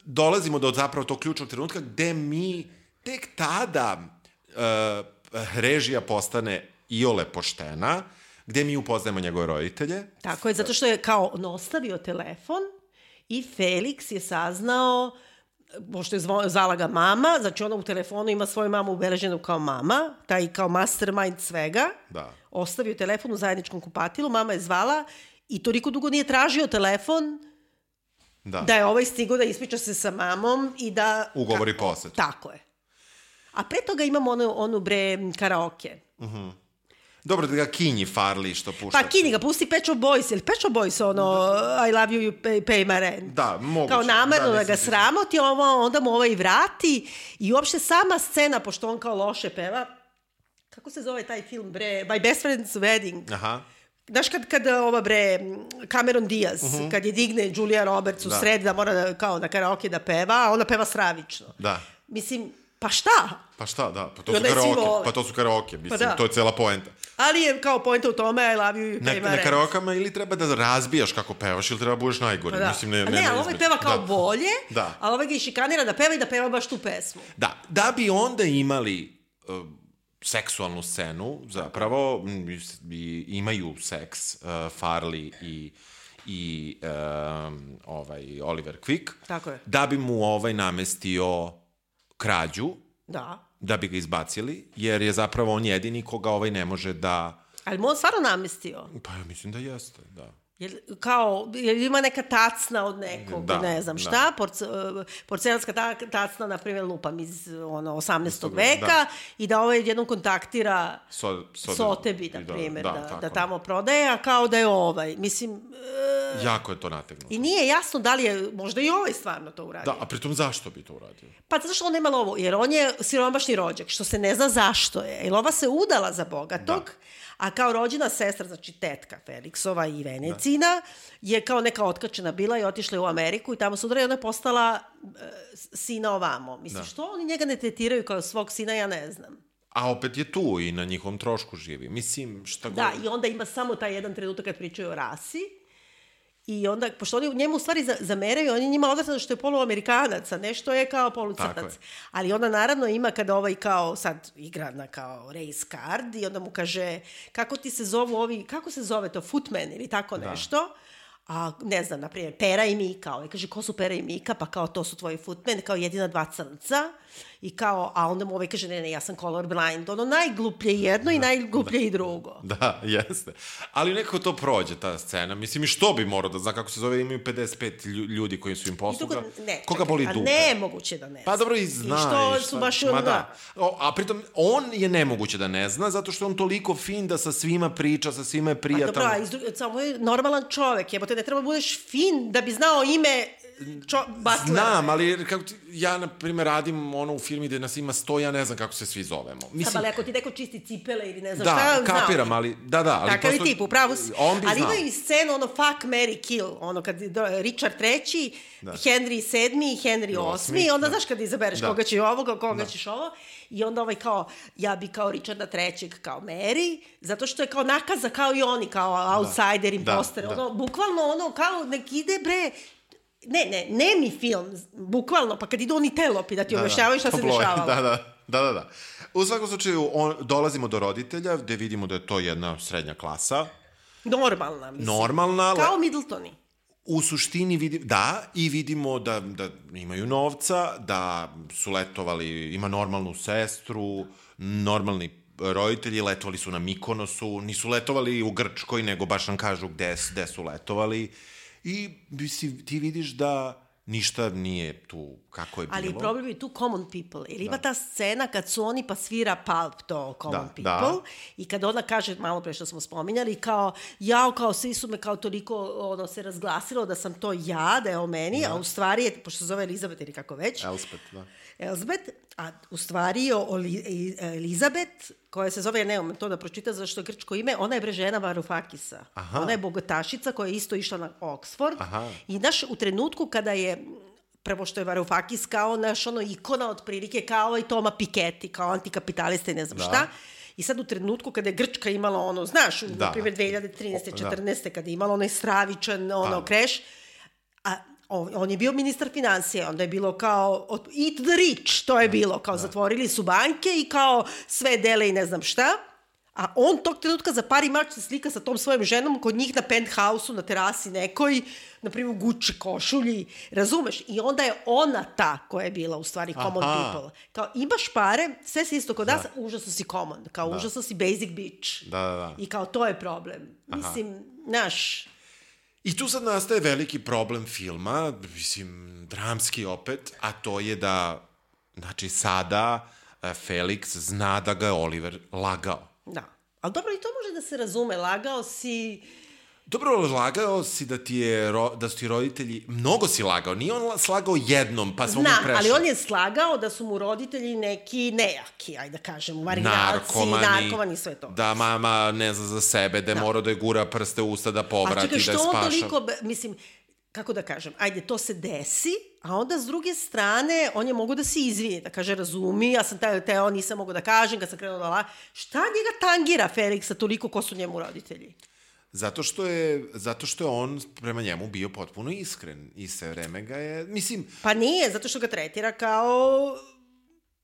dolazimo do zapravo tog ključnog trenutka gde mi tek tada uh, režija postane iole poštena, gde mi upoznajemo njegove roditelje. Tako je, zato što je kao on ostavio telefon i Felix je saznao pošto je zvala ga mama, znači ona u telefonu ima svoju mamu ubeleženu kao mama, taj kao mastermind svega, da. ostavio telefon u zajedničkom kupatilu, mama je zvala i toliko dugo nije tražio telefon da, da je ovaj stigo da ispriča se sa mamom i da... Ugovori posjet. Tako je. A pre toga imamo onu, onu bre karaoke. Mhm. Uh -huh. Dobro, da ga Kinji Farli što pušta. Pa Kinji ga pusti Pet Shop Boys, ili Pet Shop Boys ono I love you, you pay, pay my rent. Da, moguće. Kao namerno da, da ga sramoti, ovo, onda mu ovaj vrati i uopšte sama scena, pošto on kao loše peva, kako se zove taj film, bre, My Best Friend's Wedding. Aha. Znaš kad, kad ova bre, Cameron Diaz, uh mhm. -huh. kad je digne Julia Roberts u da. sred da mora da, kao na karaoke da peva, a ona peva stravično. Da. Mislim, Pa šta? Pa šta, da, pa to I su karaoke, pa to su karaoke, mislim, da. to je cela poenta. Ali je kao pojenta u tome, I love you, you Na, na rent. karaokama ili treba da razbijaš kako pevaš ili treba da budeš najgori, da. mislim, ne, A nema ne, ali ovaj peva kao da. bolje, Da. a ovaj ga i šikanira da peva i da peva baš tu pesmu. Da, da bi onda imali uh, seksualnu scenu, zapravo, m, i, imaju seks uh, Farley i i um, ovaj Oliver Quick, Tako je. da bi mu ovaj namestio krađu, Da. Da bi ga izbacili, jer je zapravo on jedini koga ovaj ne može da... Ali mu on stvarno namestio. Pa ja mislim da jeste, da. Jer, kao, jer ima neka tacna od nekog, Da, ne znam da. šta, porce, porcelanska ta, tacna, na primjer, lupam iz ono, 18. Da. veka i da ovaj jednom kontaktira So, so, Sotebi, na da, primjer, da, da, da tamo prodaje, a kao da je ovaj. Mislim, e, Jako je to nategnuto. i nije jasno da li je, možda i ovaj stvarno to uradio. Da, a pritom zašto bi to uradio? Pa zato što on nema lovu, jer on je siromašni rođak, što se ne zna zašto je. Jer ova se udala za bogatog, Da. A kao rođena sestra, znači tetka Feliksova i Venecina, je kao neka otkačena bila i otišla je u Ameriku i tamo se udala i ona je postala e, sina ovamo. Mislim, Da. što oni njega ne tretiraju kao svog sina, ja ne znam. A opet je tu i na njihovom trošku živi. Mislim, šta Da, god... i onda ima samo taj jedan trenutak kad pričaju o rasi. I onda, pošto oni njemu u stvari za- zameraju, oni njima odvrtano što je poluamerikanac, a nešto je kao je. Ali onda naravno ima kada ovaj kao sad igra na kao race card i onda mu kaže kako ti se zovu ovi, kako se zove to, footman ili tako nešto. A ne znam, na primjer, Pera i Mika. Ovaj kaže, ko su Pera i Mika? Pa kao, to su tvoji footmen, kao jedina dva crnca. I kao, a onda mu ovaj kaže, ne, ne, ja sam colorblind. Ono, najgluplje jedno i najgluplje i drugo. Da, jeste. Ali nekako to prođe, ta scena. Mislim, i što bi morao da zna kako se zove, imaju 55 lju- ljudi koji su im posluga. drugo, ne, Koga čekaj, boli a dupe? ne moguće da ne Pa zna. dobro i zna. I što i su šta- baš ono, da. O, a pritom, on je nemoguće da ne zna, zato što je on toliko fin da sa svima priča, sa svima je A prijatan. dobro, a iz samo je normalan čovek, jebote, ne treba da budeš fin da bi znao ime čo, Butlera. Znam, ali kako ti, ja, na primjer, radim ono u firmi gde nas ima sto, ja ne znam kako se svi zovemo. Mislim, ali ako ti neko čisti cipele ili ne znam da, šta, znao kapiram, ali, da, da. Ali Takav je prosto- tip, upravo si. On bi Ali znao. ima i scenu, ono, fuck, Mary, kill, ono, kad Richard III, Da. Henry VII i Henry VIII, onda da. znaš kad izabereš Da. koga će ovoga, koga ćeš ovo, i onda ovaj kao, ja bi kao Richarda III kao Mary, zato što je kao nakaza kao i oni, kao outsider, imposter, da. ono, bukvalno ono, kao nek ide bre, ne, ne, ne mi film, bukvalno, pa kad idu oni telopi da ti objašnjavaju šta se dešavalo. Da, da, da, da, da. U svakom slučaju, on, dolazimo do roditelja, gde vidimo da je to jedna srednja klasa, Normalna, mislim. normalna, Kao Middletoni. u suštini vidi, da, i vidimo da, da imaju novca, da su letovali, ima normalnu sestru, normalni roditelji, letovali su na Mikonosu, nisu letovali u Grčkoj, nego baš nam kažu gde, gde su letovali. I mislim, ti vidiš da ništa nije tu kako je bilo. Ali problem je tu common people. Jer ima ta scena kad su oni pa svira Pulp to common Da, people. da. I kad ona kaže, malo pre što smo spominjali, kao, jao, kao svi su me kao toliko ono, se razglasilo da sam to ja, da je o meni, a u stvari je, pošto se zove Elizabeth ili kako već, Elspeth, da. Elizabeth, a u stvari je o Elizabeth, koja se zove, ja nemam to da pročita zašto je grčko ime, ona je bre žena Varufakisa. Aha. Ona je bogatašica koja je isto išla na Oxford. Aha. I naš, u trenutku kada je prvo što je Varoufakis kao naš ono ikona otprilike kao i Toma Piketty, kao antikapitalista i ne znam Da. šta. I sad u trenutku kada je Grčka imala ono, znaš, u, Da. na primjer 2013. O, da. 14. kada je imala onaj stravičan ono, Pa. kreš, on, je bio ministar financije, onda je bilo kao eat the rich, to je bilo, kao zatvorili su banke i kao sve dele i ne znam šta. A on tog trenutka za pari mač se slika sa tom svojom ženom kod njih na penthouse-u, na terasi nekoj, na primjer u Gucci košulji, razumeš? I onda je ona ta koja je bila u stvari common Aha. people. Kao imaš pare, sve si isto kod nas, užasno si common, kao Da. užasno si basic bitch. Da, da, da. I kao to je problem. Mislim, znaš, I tu sad nastaje veliki problem filma, mislim, dramski opet, a to je da, znači, sada e, Felix zna da ga je Oliver lagao. Da. Ali dobro, i to može da se razume. Lagao si... Dobro, lagao si da ti je, da su ti roditelji, mnogo si lagao, nije on la- slagao jednom, pa smo Znam, prešli. ali on je slagao da su mu roditelji neki nejaki, ajde da kažem, marginalci, narkomani, narkomani i sve to. da mama ne zna za sebe, da je morao da je gura prste u usta da A povrati, čekaj, da što je on spaša. toliko, be- mislim, kako da kažem, ajde, to se desi, a onda s druge strane, on je mogu da se izvini, da kaže, razumi, ja sam teo, teo, nisam mogu da kažem, kad sam krenuo da la... Šta njega tangira Feliksa toliko ko su njemu roditelji? Zato što je, zato što je on prema njemu bio potpuno iskren i sve vreme ga je, mislim... Pa nije, zato što ga tretira kao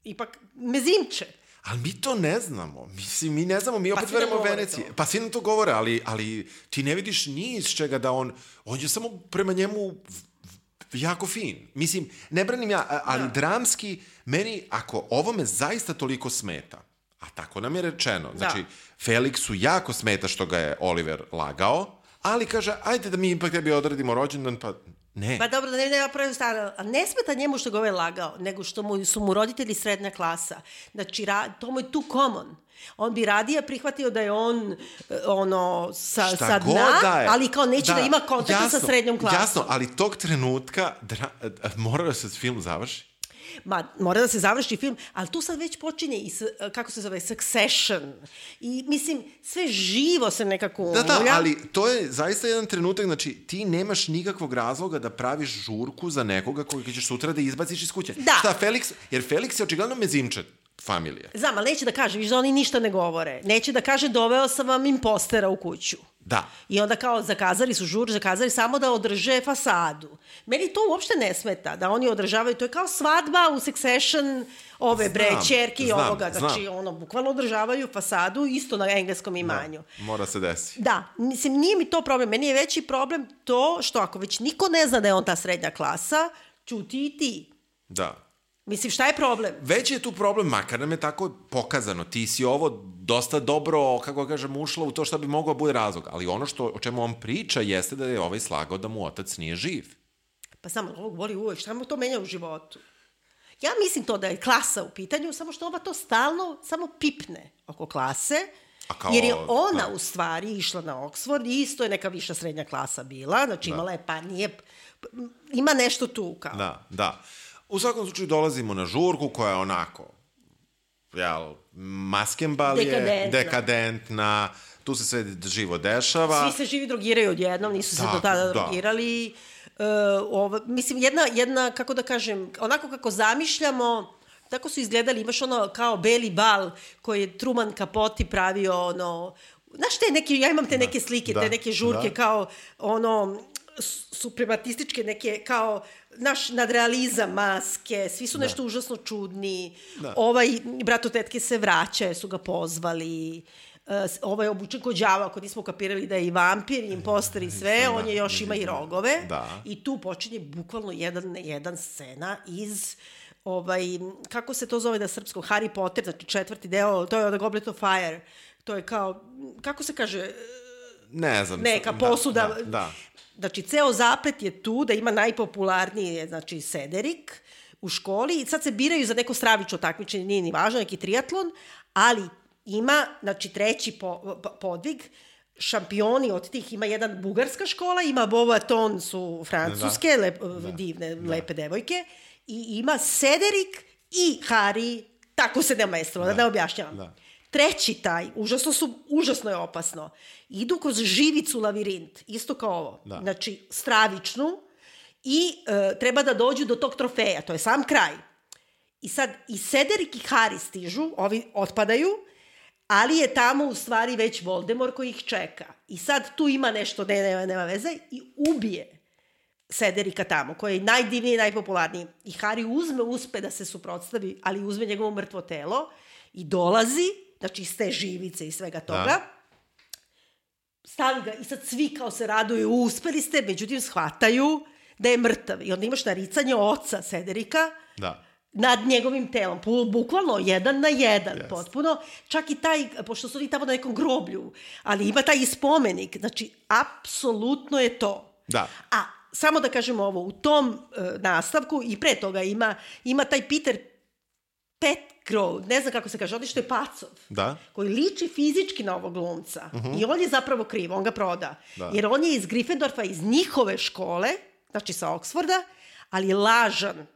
ipak mezimče. Ali mi to ne znamo. Mislim, mi ne znamo, mi opet Pa svi nam verujemo govore Veneciji. to. Pa svi nam to govore, ali, ali ti ne vidiš ni iz čega da on... On je samo prema njemu jako fin. Mislim, ne branim ja, ali Da. dramski, meni, ako ovo me zaista toliko smeta, a tako nam je rečeno, Da. znači, Felixu jako smeta što ga je Oliver lagao, ali kaže, ajde da mi ipak tebi odradimo rođendan, pa ne. Pa dobro, da ne nema pravi stara, a ne smeta njemu što ga ovaj lagao, nego što mu, su mu roditelji srednja klasa. Znači, ra, to mu je too common. On bi radije prihvatio da je on e, ono sa, Šta sa dna, da je. ali kao neće da, ima kontakta sa srednjom klasom. Jasno, ali tog trenutka dra, mora da se film završi. Ma, mora da se završi film, ali tu sad već počinje i, s, kako se zove, Succession. I, mislim, sve živo se nekako Da, da, umulja. ali to je zaista jedan trenutak, znači ti nemaš nikakvog razloga da praviš žurku za nekoga koga ćeš sutra da izbaciš iz kuće. Da. Šta, Felix, jer Felix je očigledno mezimče familije. Znam, ali neće da kaže, viš da oni ništa ne govore. Neće da kaže, doveo sam vam impostera u kuću. Da. I onda kao zakazali su žur, zakazali samo da održe fasadu. Meni to uopšte ne smeta, da oni održavaju, to je kao svadba u Succession ove bre, Znam, čerke i znam, ovoga. Znači, znam. ono, bukvalno održavaju fasadu isto na engleskom imanju. Mora se desi. Da, mislim, nije mi to problem. Meni je veći problem to što ako već niko ne zna da je on ta srednja klasa, čuti i ti. Da. Mislim, šta je problem? Već je tu problem, makar nam je tako pokazano. Ti si ovo dosta dobro, kako kažem, ušla u to što bi mogao bude razlog. Ali ono što, o čemu on priča jeste da je ovaj slagao da mu otac nije živ. Pa samo ovog voli uvek, šta mu to menja u životu? Ja mislim to da je klasa u pitanju, samo što ova to stalno samo pipne oko klase, A kao- jer je ona da. u stvari išla na Oxford i isto je neka viša srednja klasa bila, znači imala je pa nije, ima nešto tu kao. Da, da. U svakom slučaju dolazimo na žurku koja je onako, jel, maskembal je, Dekadentna. dekadentna, tu se sve živo dešava. Svi se živi drogiraju odjednom, nisu se Tako, do tada da. drogirali. Uh, ovo, mislim, jedna, jedna, kako da kažem, onako kako zamišljamo, tako su izgledali, imaš ono kao beli bal koji je Truman Capote pravio, ono, znaš te neke, ja imam te neke slike, da, te neke žurke da. kao, ono, suprematističke neke, kao, naš nadrealizam, maske, svi su nešto užasno čudni. Da. Ovaj, bratotetke se vraća, su ga pozvali. Uh, ovaj obučen kod đava, ako nismo kapirali da je i vampir, i imposter i sve, Da, on je još ima i rogove. Da. I tu počinje bukvalno jedan na jedan scena iz ovaj, kako se to zove da srpsko, Harry Potter, znači četvrti deo, to je The Goblet of Fire, to je kao, kako se kaže, Ne znam. neka da, posuda. Da, da. Znači, ceo zaplet je tu da ima najpopularniji, je, znači, Sederik u školi. I sad se biraju za neko stravično takmičenje, nije ni važno, neki triatlon, ali ima, znači, treći po, po- podvig, šampioni od tih, ima jedan bugarska škola, ima Bovaton su francuske, da. lep, divne, lepe devojke, i ima Sederik i Harry, tako se ne maestro, da, da. ne objašnjavam. Da. Treći taj, užasno su, užasno je opasno. Idu kroz živicu lavirint, isto kao ovo. Da. Znači, stravičnu i e, treba da dođu do tog trofeja, to je sam kraj. I sad i Sederik i Harry stižu, ovi otpadaju, ali je tamo u stvari već Voldemort koji ih čeka. I sad tu ima nešto, ne, nema, nema veze, i ubije Sederika tamo, koji je najdivniji i najpopularniji. I Harry uzme, uspe da se suprotstavi, ali uzme njegovo mrtvo telo i dolazi, znači iz te živice i svega toga, Da. stavi ga i sad svi kao se raduju, uspeli ste, međutim shvataju da je mrtav. I onda imaš naricanje oca Sederika Da. nad njegovim telom, Bu- bukvalno jedan na jedan, Jeste. potpuno, čak i taj, pošto su oni tamo na nekom groblju, ali ima taj spomenik, znači, apsolutno je to. Da. A, samo da kažem ovo, u tom e, nastavku i pre toga ima, ima taj Peter Petgrove, ne znam kako se kaže, ovdje što je Pacov, Da. koji liči fizički na ovog glumca. I on je zapravo kriv, on ga proda. Da. Jer on je iz Gryffindorfa, iz njihove škole, znači sa Oxforda, ali je lažan.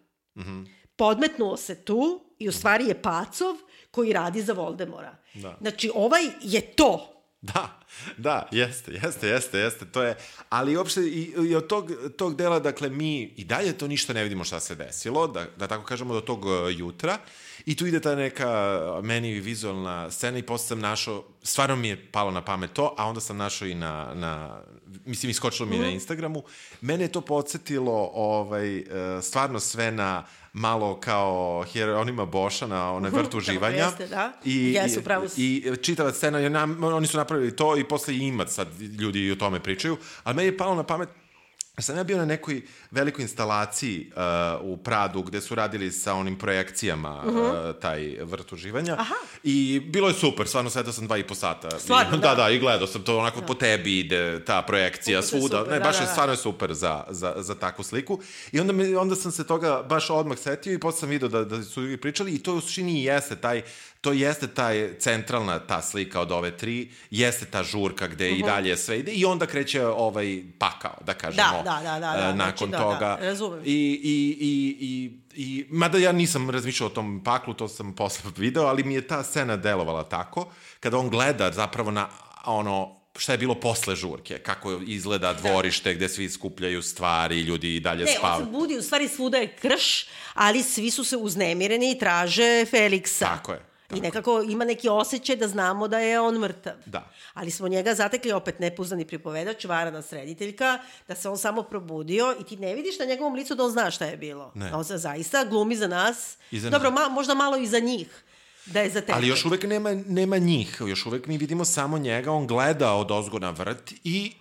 Podmetnuo se tu i u stvari je Pacov koji radi za Voldemora. Da. Znači, ovaj je to. Da, da, jeste, jeste, jeste, jeste, to je, ali uopšte i, i od tog, tog dela, dakle, mi i dalje to ništa ne vidimo šta se desilo, da, da tako kažemo, do tog uh, jutra, i tu ide ta neka meni vizualna scena i posle sam našao, stvarno mi je palo na pamet to, a onda sam našao i na, na mislim, iskočilo mi mm -hmm. na Instagramu, mene je to podsjetilo, ovaj, uh, stvarno sve na malo kao Hieronima Boša na onaj vrt uživanja. Jeste, da. I, Jesu, pravo I, i čitava scena, je nam, oni su napravili to i posle ima sad ljudi o tome pričaju, ali meni je palo na pamet sam ja bio na nekoj velikoj instalaciji uh, u Pradu gde su radili sa onim projekcijama uh -huh. uh, taj vrt uživanja. Aha. I bilo je super, stvarno sedao sam dva i po sata. Stvarno, I, da. da. Da, i gledao sam to onako da. po tebi ide ta projekcija Upo svuda. Super, ne, baš da, je da, stvarno je super za, za, za takvu sliku. I onda, me, onda sam se toga baš odmah setio i posle sam vidio da, da su pričali i to u suštini jeste taj to jeste taj centralna ta slika od ove tri, jeste ta žurka gde uh -huh. i mhm. dalje sve ide i onda kreće ovaj pakao, da kažemo. Da, da, da, da, da nakon znači, toga. Da, da, razumem. I, i, i, i, i, mada ja nisam razmišljao o tom paklu, to sam posle video, ali mi je ta scena delovala tako, kada on gleda zapravo na ono, šta je bilo posle žurke, kako izgleda da. dvorište gde svi skupljaju stvari, ljudi i dalje ne, spavaju. Ne, on se budi, u stvari svuda je krš, ali svi su se uznemireni i traže Feliksa. Tako je. I nekako ima neki osjećaj da znamo da je on mrtav. Da. Ali smo njega zatekli opet nepoznani pripovedač, varana srediteljka, da se on samo probudio i ti ne vidiš na njegovom licu da on zna šta je bilo. Ne. On se zaista glumi za nas. I za Dobro, ma, možda malo i za njih da je za tebe. Ali još uvek nema, nema njih. Još uvek mi vidimo samo njega, on gleda od ozgo na vrt i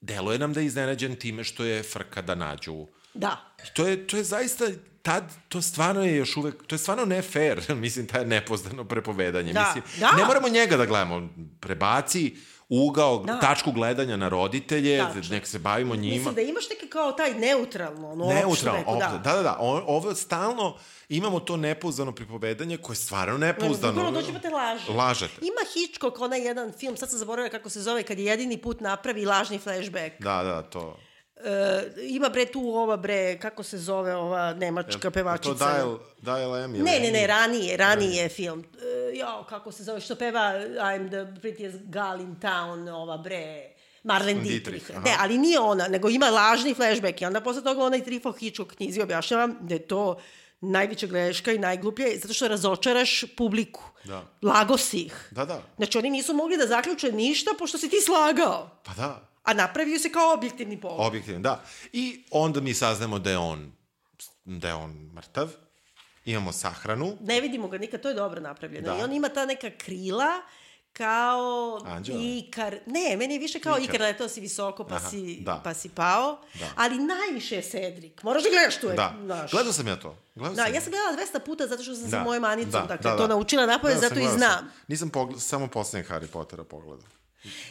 deluje nam da je iznenađen time što je frka da nađu. Da. To je, to je zaista tad to stvarno je još uvek, to je stvarno ne fair, mislim, taj nepoznano prepovedanje. Da, mislim, da. Ne moramo njega da gledamo, prebaci ugao, da. tačku gledanja na roditelje, da. nek se bavimo njima. Mislim da imaš neke kao taj neutralno, ono neutralno, neko, da. da, da, da, ovo stalno imamo to nepouzdano pripovedanje koje je stvarno nepouzdano. Bukvalno dođe pa te laže. Lažete. Ima Hitchcock, onaj jedan film, sad sam zaboravila kako se zove, kad je jedini put napravi lažni flashback. Da, da, to. Uh, ima bre tu ova bre, kako se zove ova nemačka pevačica. To Dial, Dial M? Ne, ne, ne, ranije, ranije je film. Uh, jo, kako se zove, što peva I'm the prettiest girl in town, ova bre, Marlene Dietrich. Dietrich ne, ali nije ona, nego ima lažni flashback i onda posle toga onaj Trifo Hitchcock knjizi objašnjava da je to najveća greška i najgluplje, zato što razočaraš publiku. Da. Lago si ih. Da, da. Znači, oni nisu mogli da zaključe ništa, pošto si ti slagao. Pa da. A napravio se kao objektivni pogled. Objektivni, da. I onda mi saznamo da je on, da je on mrtav. Imamo sahranu. Ne vidimo ga nikad, to je dobro napravljeno. Da. I on ima ta neka krila kao Anđela. Ikar. Ne, meni je više kao Ikar, Ikar letao si visoko pa, Aha, si, da. pa si pao. Da. Ali najviše je Cedric. Moraš da gledaš tu. Da. Naš. Gledao sam ja to. Gledao da, sam ja sam gledala 200 puta zato što sam da. sa mojom manicom da, dakle, da, da. to naučila napove, zato i znam. Sam. Nisam pogled, samo poslednjeg Harry Pottera pogledao.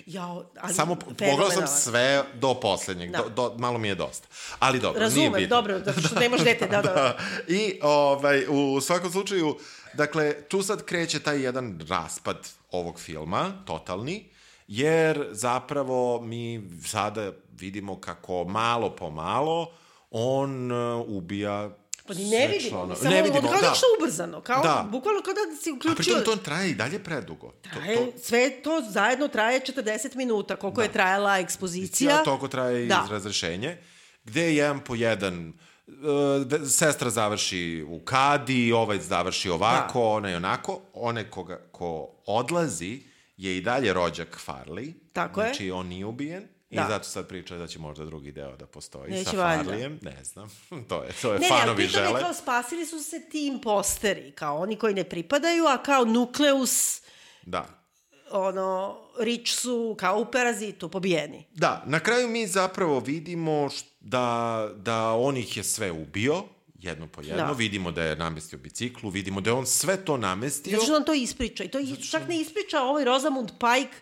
Ja, ali Samo pogledao sam sve do poslednjeg, da. do, do, malo mi je dosta. Ali dobro, Razumem, nije bitno. dobro, zato što nemaš dete, da, da. da. I ovaj, u svakom slučaju, dakle, tu sad kreće taj jedan raspad ovog filma, totalni, jer zapravo mi sada vidimo kako malo po malo on uh, ubija Pa ni ne vidimo, samo ne vidimo, kao da. ubrzano, kao, da. bukvalno kao da si uključio... A pritom to traje i dalje predugo. Traje, to, to... sve to zajedno traje 40 minuta, koliko da. je trajala ekspozicija. Ja, toliko traje da. i razrešenje, gde je jedan po jedan uh, sestra završi u kadi, ovaj završi ovako, da. ona je onako, one koga, ko odlazi je i dalje rođak Farley. Tako znači, je. Znači, on nije ubijen. I da. zato sad priča da će možda drugi deo da postoji Neće sa Farlijem. Ne znam. to je, to je ne, fanovi ne, žele. Ne, kao spasili su se ti imposteri, kao oni koji ne pripadaju, a kao nukleus da. ono, Rich su kao u Parazitu pobijeni. Da, na kraju mi zapravo vidimo da, da on ih je sve ubio, jedno po jedno, da. vidimo da je namestio biciklu, vidimo da je on sve to namestio. Zato što on to ispriča. I to što... čak ne ispriča ovaj Rosamund Pike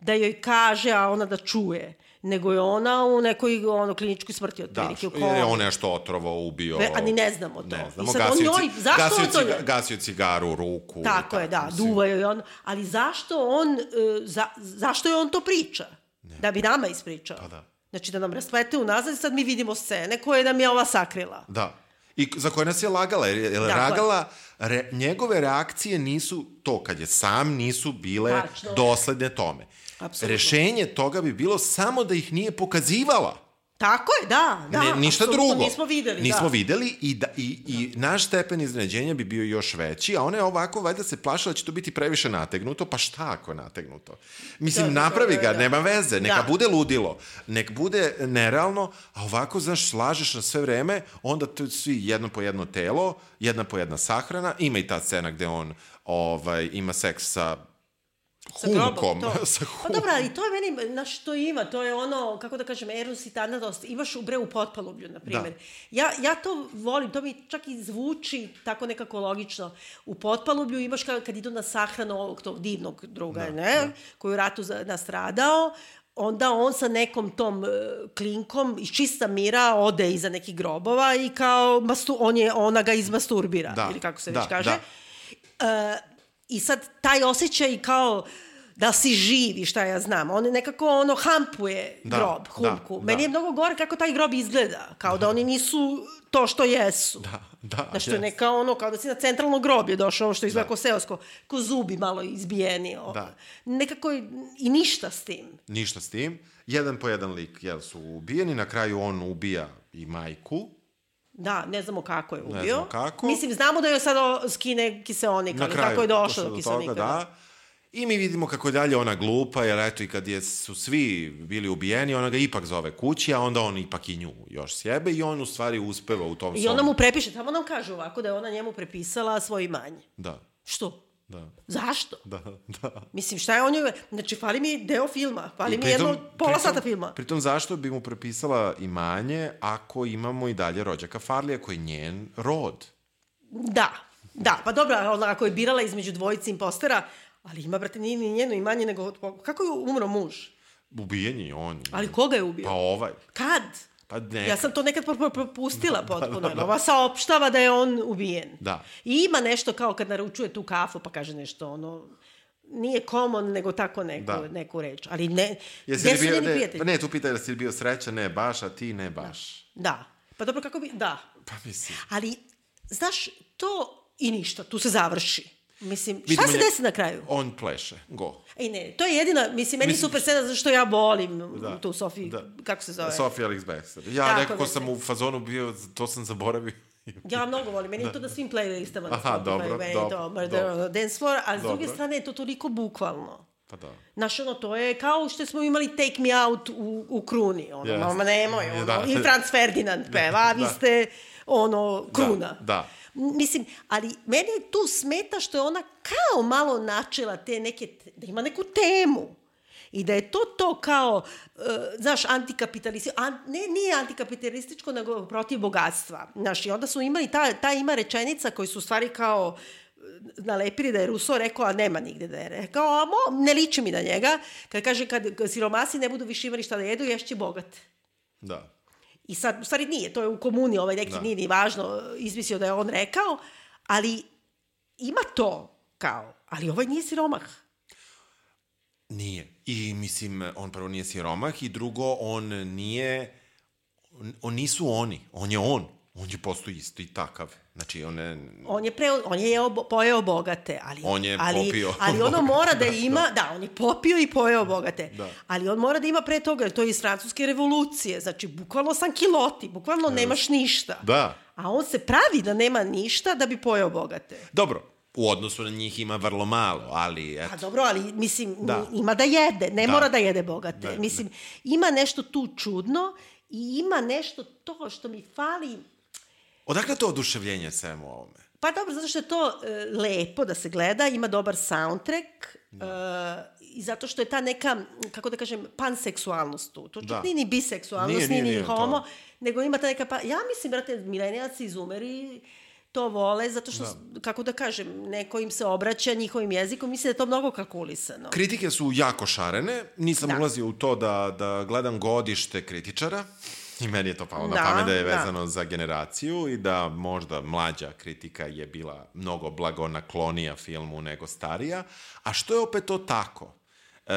da joj kaže, a ona da čuje nego je ona u nekoj ono, kliničkoj smrti otprilike. Da, jer je on nešto otrovo ubio. Ve, a ni ne znamo to. Ne znamo, I sad gasio, on njoj, zašto gasio, on to... Ciga, gasio cigaru u ruku. Tako, tako je, da, duva je on. Ali zašto on, uh, za, zašto je on to priča? Ne. Da bi nama ispričao. Pa da. Znači da nam rasplete unazad i sad mi vidimo scene koje nam je ova sakrila. Da. I za koje nas je lagala, jer je Dakle. lagala, re, njegove reakcije nisu, to kad je sam, nisu bile Tačno. dosledne tome. Apsolutno. Rešenje toga bi bilo samo da ih nije pokazivala. Tako je, da, da. ne, ništa drugo. Nismo videli, Nismo da. videli i, da, i, i naš stepen iznenađenja bi bio još veći, a ona je ovako valjda se plašila da će to biti previše nategnuto, pa šta ako je nategnuto? Mislim, Da, da, napravi da, ga, da. nema veze, neka Da. bude ludilo, nek bude nerealno, a ovako, znaš, slažeš na sve vreme, onda tu svi jedno po jedno telo, jedna po jedna sahrana, ima i ta scena gde on ovaj, ima seks sa Sa grobom, humkom. to. sa Pa humkom. dobro, ali to je meni, znaš, što ima, to je ono, kako da kažem, Eros i Tanatos, imaš u bre u potpalublju, na primjer. Ja, ja to volim, to mi čak i zvuči tako nekako logično. U potpalublju imaš kad, kad idu na sahranu ovog tog divnog druga, Da, ne, koji je u ratu za, nastradao, onda on sa nekom tom e, klinkom iz čista mira ode iza nekih grobova i kao mastu, on je, ona ga izmasturbira, Da, ili kako se da, već kaže. da. E, I sad taj osjećaj kao da si živi, šta ja znam. On nekako ono hampuje Da, grob, da, humku. da. Meni je mnogo gore kako taj grob izgleda. Kao da, oni nisu to što jesu. Da, da, Znaš, to je neka ono, kao da si na centralno groblje došao, ovo što izgleda ko seosko, ko zubi malo izbijeni. o. Da. Nekako i ništa s tim. Ništa s tim. Jedan po jedan lik, jel, su ubijeni, na kraju on ubija i majku. Da, ne znamo kako je ubio. znamo kako. Mislim, znamo da je sad skine kiseonik, Na ali kraju kako je došlo do kiseonika. toga, da. I mi vidimo kako je dalje ona glupa, jer eto i kad je, su svi bili ubijeni, ona ga ipak zove kući, a onda on ipak i nju još sjebe i on u stvari uspeva u tom I svom... ona mu prepiše, tamo nam kaže ovako da je ona njemu prepisala svoje imanje. Da, Što? Da, Zašto? da, da. Mislim, šta je on joj... Znači, fali mi deo filma, fali mi jedno pola sata filma. Pritom zašto bi mu prepisala imanje ako imamo i dalje rođaka Farlija koji je njen rod? Da, da, pa dobro, ona ako je birala između dvojice impostera, ali ima, brate, nije ni njeno imanje, nego... Kako je umro muž? Ubijen je on. Ali koga je ubio? Pa ovaj. Kad? Pa ne. Ja sam to nekad pro- pro- propustila potpuno. jer Ova saopštava da je on ubijen. Da. I ima nešto kao kad naručuje tu kafu pa kaže nešto ono nije common, nego tako neku, Da. neku reč. Ali ne, Jesi gde su bio, njeni ne, prijatelji? pa ne, tu pitaju da si li bio srećan, ne baš, a ti ne baš. Da. Pa dobro, kako bi... Da. Pa mislim. Ali, znaš, to i ništa, tu se završi. Mislim, šta Vidimo se nje- desi na kraju? On pleše, go. Ej, ne, to je jedina, mislim, meni Mislim- super scena zato što ja volim Da, tu Sofiju, da. kako se zove? Sofia Alex Baxter. Ja Tako, nekako ne, sam u fazonu bio, to sam zaboravio. Ja mnogo volim, meni je to na svim playlistama na Aha, Spotify, dobro, meni dobro, to Murder dobro. on the Dance Floor, ali s druge Dobro. strane je to toliko bukvalno. Pa da. Znaš, ono, to je kao što smo imali Take Me Out u, u kruni, ono, Jeste. mama nemoj, ono, Da. i Franz Ferdinand peva, a vi Da. ste, ono, kruna. Da, M- Mislim, ali meni tu smeta što je ona kao malo načela te neke, da ima neku temu. I da je to to kao, uh, znaš, antikapitalističko, an, ne, nije antikapitalističko, nego protiv bogatstva. Znaš, i onda su imali, ta, ta ima rečenica koji su u stvari kao uh, nalepili da je Rousseau rekao, a nema nigde da je rekao, a mo, ne liči mi na njega, kad kaže kad siromasi ne budu više imali šta da jedu, ješće bogate. da. I sad, u stvari nije, to je u komuni, ovaj neki Da. nije ni važno, izmislio da je on rekao, ali ima to kao, ali ovaj nije siromah. Nije. I mislim, on prvo nije siromah i drugo, on nije, on, on nisu oni, on je on. On je postoji isto i takav. Znači, on je, On je, pre, on je jeo, pojeo bogate, ali, On je ali, popio ali ono mora da ima, da, on je popio i pojeo bogate, Da. ali on mora da ima pre toga, to je iz francuske revolucije, znači bukvalno sam kiloti, bukvalno nemaš ništa. Da. A on se pravi da nema ništa da bi pojeo bogate. Dobro, u odnosu na njih ima vrlo malo, ali Pa eto. dobro, ali mislim, Da. da. ima da jede, ne Da. mora da jede bogate. Da, mislim, ima nešto tu čudno i ima nešto to što mi fali, Odakle to oduševljenje svemu ovome? pa dobro, zato što je to e, lepo da se gleda, ima dobar soundtrack e, i zato što je ta neka, kako da kažem, panseksualnost tu. To čak Da. nije ni biseksualnost, Nije, nije, nije, ni nije to. homo, nego ima ta neka, pa, ja mislim, brate, milenijalci i zoomeri to vole, zato što, kako da kažem, neko im se obraća njihovim jezikom, mislim da je to mnogo kalkulisano. Kritike su jako šarene, nisam Da. ulazio u to da, da gledam godište kritičara, i meni je to palo na Da, pamet da je da. vezano za generaciju i da možda mlađa kritika je bila mnogo blagonaklonija filmu nego starija, a što je opet to tako? E,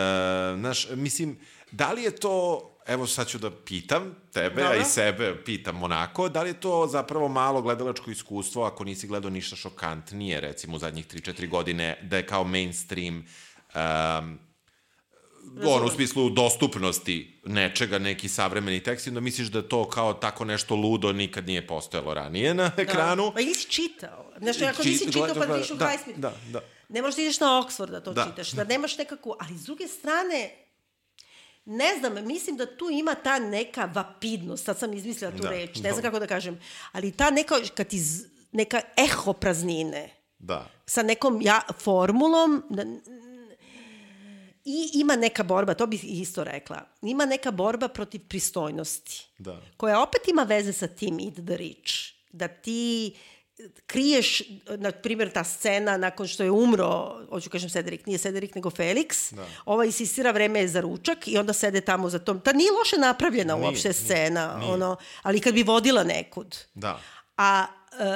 znaš, mislim, da li je to evo sad ću da pitam tebe, Dobro. a i sebe pitam onako, da li je to zapravo malo gledalačko iskustvo ako nisi gledao ništa šokantnije, recimo u zadnjih 3-4 godine, da je kao mainstream um, ono, u smislu dostupnosti nečega, neki savremeni tekst, onda misliš da to kao tako nešto ludo nikad nije postojalo ranije na ekranu. Pa nisi čitao. Znaš, ako Čit- nisi čitao, pa vidiš u da, Highsmith. da, da. Ne možeš da ideš na Oxford da to Da. čitaš, da nemaš nekakvu... Ali s druge strane, ne znam, mislim da tu ima ta neka vapidnost, sad sam izmislila tu Da, reč, ne znam kako da kažem, ali ta neka, kad ti, neka eho praznine, Da. sa nekom ja, formulom, da, i ima neka borba, to bih isto rekla, ima neka borba protiv pristojnosti Da. koja opet ima veze sa tim Eat the Rich. Da ti kriješ, na primjer, ta scena nakon što je umro, hoću kažem Cedric, nije Cedric nego Felix, Da. ova insistira vreme je za ručak i onda sede tamo za tom. Ta nije loše napravljena Nije, uopšte scena, nije. ono, ali kad bi vodila nekud. Da. A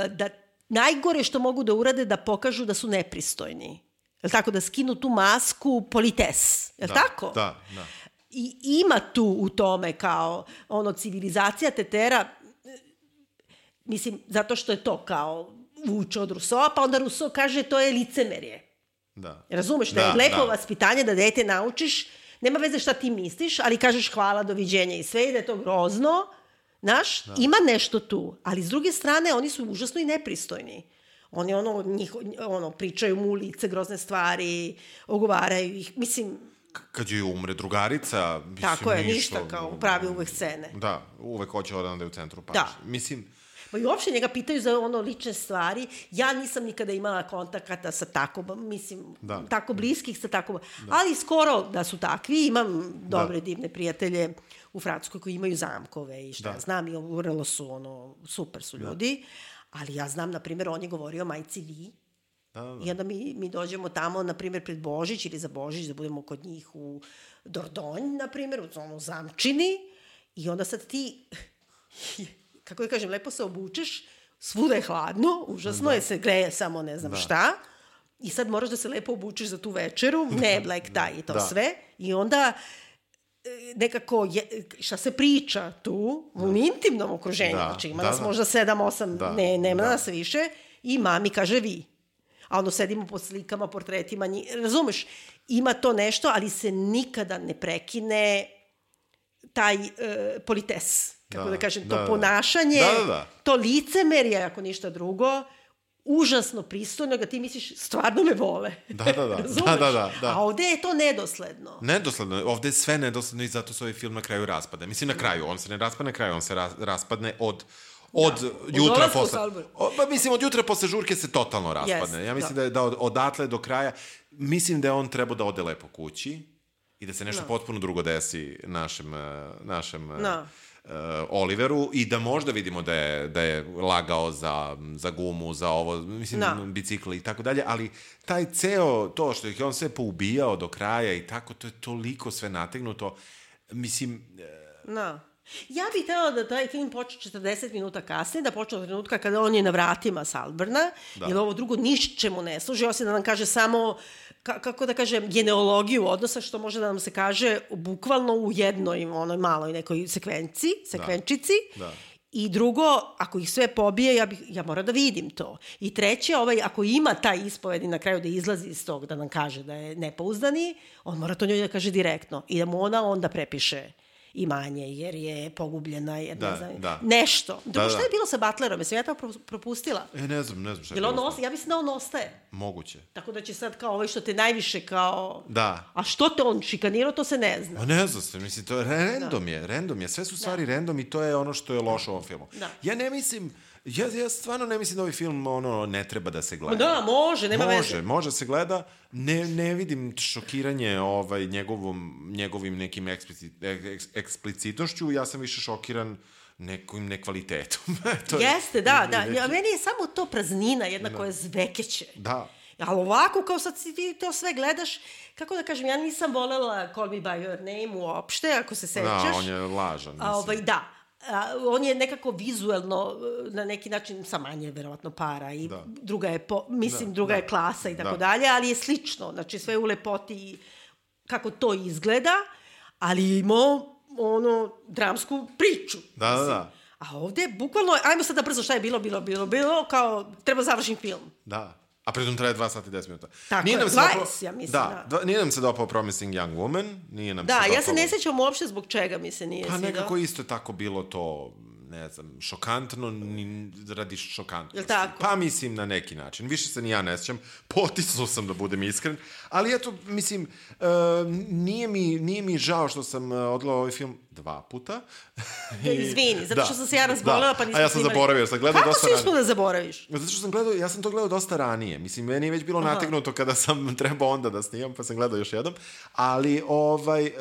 e, da najgore što mogu da urade da pokažu da su nepristojni. Je tako? Da skinu tu masku polites. Je da. tako? Da, da. I ima tu u tome kao ono civilizacija tetera e, mislim zato što je to kao vuče od Rusova, pa onda Ruso kaže to je licemerje. Da. Razumeš da, Da, je lepo da. vaspitanje da dete naučiš, nema veze šta ti misliš, ali kažeš hvala, doviđenja i sve i da je to grozno. Znaš, ima nešto tu, ali s druge strane oni su užasno i nepristojni. Oni ono, njih, ono pričaju mu u lice grozne stvari, ogovaraju ih. Mislim, Kad joj umre drugarica, mislim, tako je, ništa- ništa kao pravi uvek scene. Da, uvek hoće odam da je u centru pažnje. Da. Mislim, Pa i uopšte njega pitaju za ono lične stvari. Ja nisam nikada imala kontakata sa tako, mislim, Da. tako bliskih sa tako, ali skoro da su takvi. Imam dobre, Da. divne prijatelje u Francuskoj koji imaju zamkove i šta Da. znam i vrlo su ono, super su ljudi. Ali ja znam, na primjer, on je govorio majci vi. da, da. I onda mi, mi dođemo tamo, na primjer, pred Božić ili za Božić, da budemo kod njih u Dordogne, na primjer, u ono zamčini. I onda sad ti, kako da kažem, lepo se obučeš, svuda je hladno, užasno je, se greje samo ne znam Da. šta. I sad moraš da se lepo obučeš za tu večeru, ne black tie i to Da. sve. I onda nekako, je, šta se priča tu, u intimnom okruženju, Da, znači ima da, nas da. možda sedam, osam, Da, ne, nema da. nas više, i mami kaže vi. A ono sedimo po slikama, portretima, nji, razumeš, ima to nešto, ali se nikada ne prekine taj e, polites, kako da, Da, kažem, to da, da. ponašanje, Da, da, da. to licemerje, ako ništa drugo, užasno pristojno, da ti misliš, stvarno me vole. Da, da, da. Da, da, da, da. A ovde je to nedosledno. Nedosledno, ovde je sve nedosledno i zato se ovaj film na kraju raspada. Mislim, na kraju, on se ne raspadne na kraju, on se ra raspadne od od Da, od jutra dolaska u posle... O, pa mislim, od jutra posle žurke se totalno raspadne. Jest, ja mislim da. da. da od, odatle do kraja, mislim da je on trebao da ode lepo kući i da se nešto Da. potpuno drugo desi našem, eh, našem eh, Eh, Oliveru i da možda vidimo da je, da je lagao za, za gumu, za ovo, mislim, Da. bicikli i tako dalje, ali taj ceo, to što ih je on sve poubijao do kraja i tako, to je toliko sve nategnuto. Mislim, eh, Da. Ja bih htjela da taj film počne 40 minuta kasnije, da počne od trenutka kada on je na vratima Salbrna, Da. jer ovo drugo ničemu ne služi, osim da nam kaže samo, ka, kako da kažem, genealogiju odnosa, što može da nam se kaže bukvalno u jednoj, onoj maloj nekoj sekvenci, sekvenčici. Da. I drugo, ako ih sve pobije, ja, bih, ja moram da vidim to. I treće, ovaj, ako ima taj ispovedi na kraju da izlazi iz tog, da nam kaže da je nepouzdani, on mora to njoj da kaže direktno. I da mu ona onda prepiše imanje, jer je pogubljena, jer Da, ne znam, da. nešto. Drugo, Da, šta da. je bilo sa Butlerom? Jesam ja to pro- propustila? e, ne znam, ne znam šta je bilo. ostaje? Ja mislim da on ostaje. Moguće. Tako da će sad kao ovaj što te najviše kao... Da. A što te on šikanirao, to se ne zna. Pa ne znam se, mislim, to je random je, random je, sve su stvari random i to je ono što je loše u ovom filmu. Da. Ja ne mislim, ja, ja stvarno ne mislim da ovaj film ono, ne treba da se gleda. Da, može, nema može, veze. može se gleda. Ne, ne vidim šokiranje ovaj, njegovom, njegovim nekim eksplicit, eks, eksplicitnošću, ja sam više šokiran nekim nekvalitetom. to je- Jeste, da, da. neki- Ja, meni je samo to praznina jedna koja zvekeće. Da, Ali ovako, kao sad ti to sve gledaš, kako da kažem, ja nisam volela Call Me By Your Name uopšte, ako se sećaš. da, on je lažan. Mislim. A, ovaj, da. A, on je nekako vizuelno e, na neki način sa manje verovatno para i Da. druga je po, mislim Da, druga da. je klasa i tako Da. dalje, ali je slično, znači sve u lepoti kako to izgleda, ali je imao ono, dramsku priču. Da, da, da. A ovde, bukvalno, ajmo sad da brzo šta je bilo, bilo, bilo, bilo, kao, treba završim film. Da. A pritom traje 2 sata i 10 minuta. Tako nije je, nam se 20, dopao, ja mislim, da, da. dva- nije nam se dopao Promising Young Woman, nije nam Da, se dopao... ja se ne sećam uopšte zbog čega mi se nije Pa svidao. nekako isto je tako bilo to, ne znam, šokantno, ni radi šokantnosti. Jel tako? Pa mislim na neki način. Više se ni ja ne sjećam. Potisnuo sam da budem iskren. Ali eto, mislim, uh, nije, mi, nije mi žao što sam uh, odgledao ovaj film dva puta. Da, izvini, zato što sam se ja razbolela, pa nismo A ja sam snimali. zaboravio, sam gledao Kako dosta si ranije. uspio da zaboraviš? Zato što sam gledao, ja sam to gledao dosta ranije. Mislim, meni je već bilo nategnuto kada sam trebao onda da snimam, pa sam gledao još jednom. Ali, ovaj, e,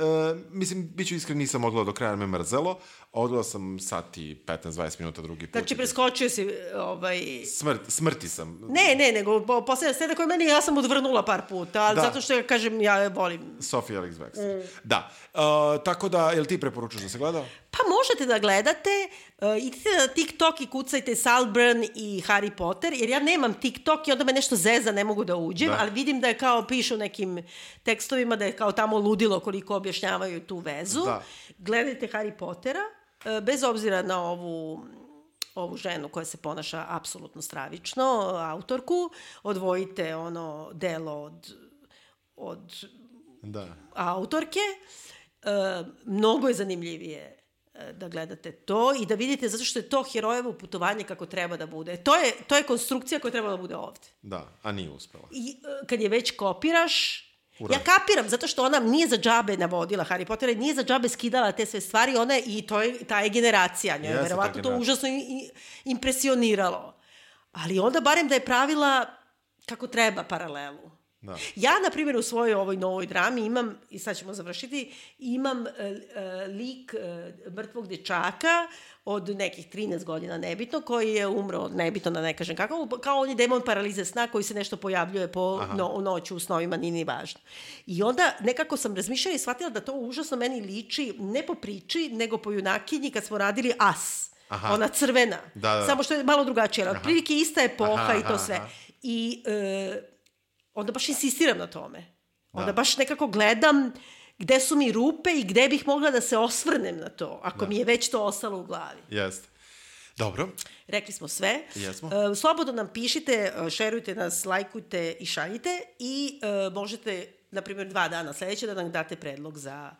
mislim, bit ću iskren, nisam odgledao do kraja, me mrzelo. Odgledao sam sat i 15-20 minuta drugi put. Znači, preskočio si, ovaj... Smrt, smrti sam. Ne, ne, nego po- posljednja scena koja meni, ja sam odvrnula par puta, ali Da. zato što ja kažem, ja je volim. Sophie Alex Baxter. Mm. Da. E, tako da, jel ti preporučuš da se gledao? Pa možete da gledate, uh, idite na TikTok i kucajte Salburn i Harry Potter, jer ja nemam TikTok i onda me nešto zeza, ne mogu da uđem, Da. ali vidim da je kao pišu nekim tekstovima da je kao tamo ludilo koliko objašnjavaju tu vezu. Da. Gledajte Harry Pottera, uh, bez obzira na ovu ovu ženu koja se ponaša apsolutno stravično, autorku, odvojite ono delo od, od Da. autorke. E, mnogo je zanimljivije e, da gledate to i da vidite zato što je to herojevo putovanje kako treba da bude. To je, to je konstrukcija koja treba da bude ovde. Da, a nije uspela. I e, kad je već kopiraš, Ura. ja kapiram, zato što ona nije za džabe navodila Harry Pottera, nije za džabe skidala te sve stvari, ona je, i to je, ta je generacija, njoj je verovatno to užasno impresioniralo. Ali onda barem da je pravila kako treba paralelu. Da. Ja, na primjer, u svojoj ovoj novoj drami imam, i sad ćemo završiti, imam e, e, lik e, mrtvog dečaka od nekih 13 godina, nebitno, koji je umro, nebitno da ne kažem kako, kao on je demon paralize sna koji se nešto pojavljuje po no, noću u snovima, nije ni važno. I onda nekako sam razmišljala i shvatila da to užasno meni liči, ne po priči, nego po junakinji kad smo radili As. Aha. Ona crvena. Da, da. Samo što je malo drugačija. ali Otprilike ista epoha Aha, i to aha, sve. aha. I e, onda baš insistiram na tome. Onda Da. baš nekako gledam gde su mi rupe i gde bih mogla da se osvrnem na to, ako mi je već to ostalo u glavi. Jeste. Dobro. Rekli smo sve. Jesmo. E, slobodno nam pišite, e, šerujte nas, lajkujte i šaljite i e, možete, na primjer, dva dana sledeće da nam date predlog za,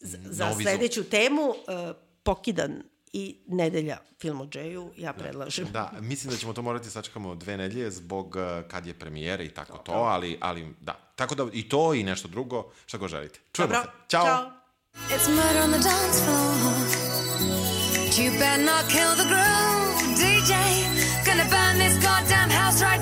za, za sledeću temu. E, pokidan i nedelja film o Džeju, ja predlažem. Da, mislim da ćemo to morati sačekamo dve nedelje zbog uh, kad je premijera i tako to, ali, ali da. Tako da i to i nešto drugo, šta god želite. Čujemo Dobro, se. Ćao. Ćao. It's murder on the dance floor. You better not kill the groove, DJ. Gonna burn this goddamn house right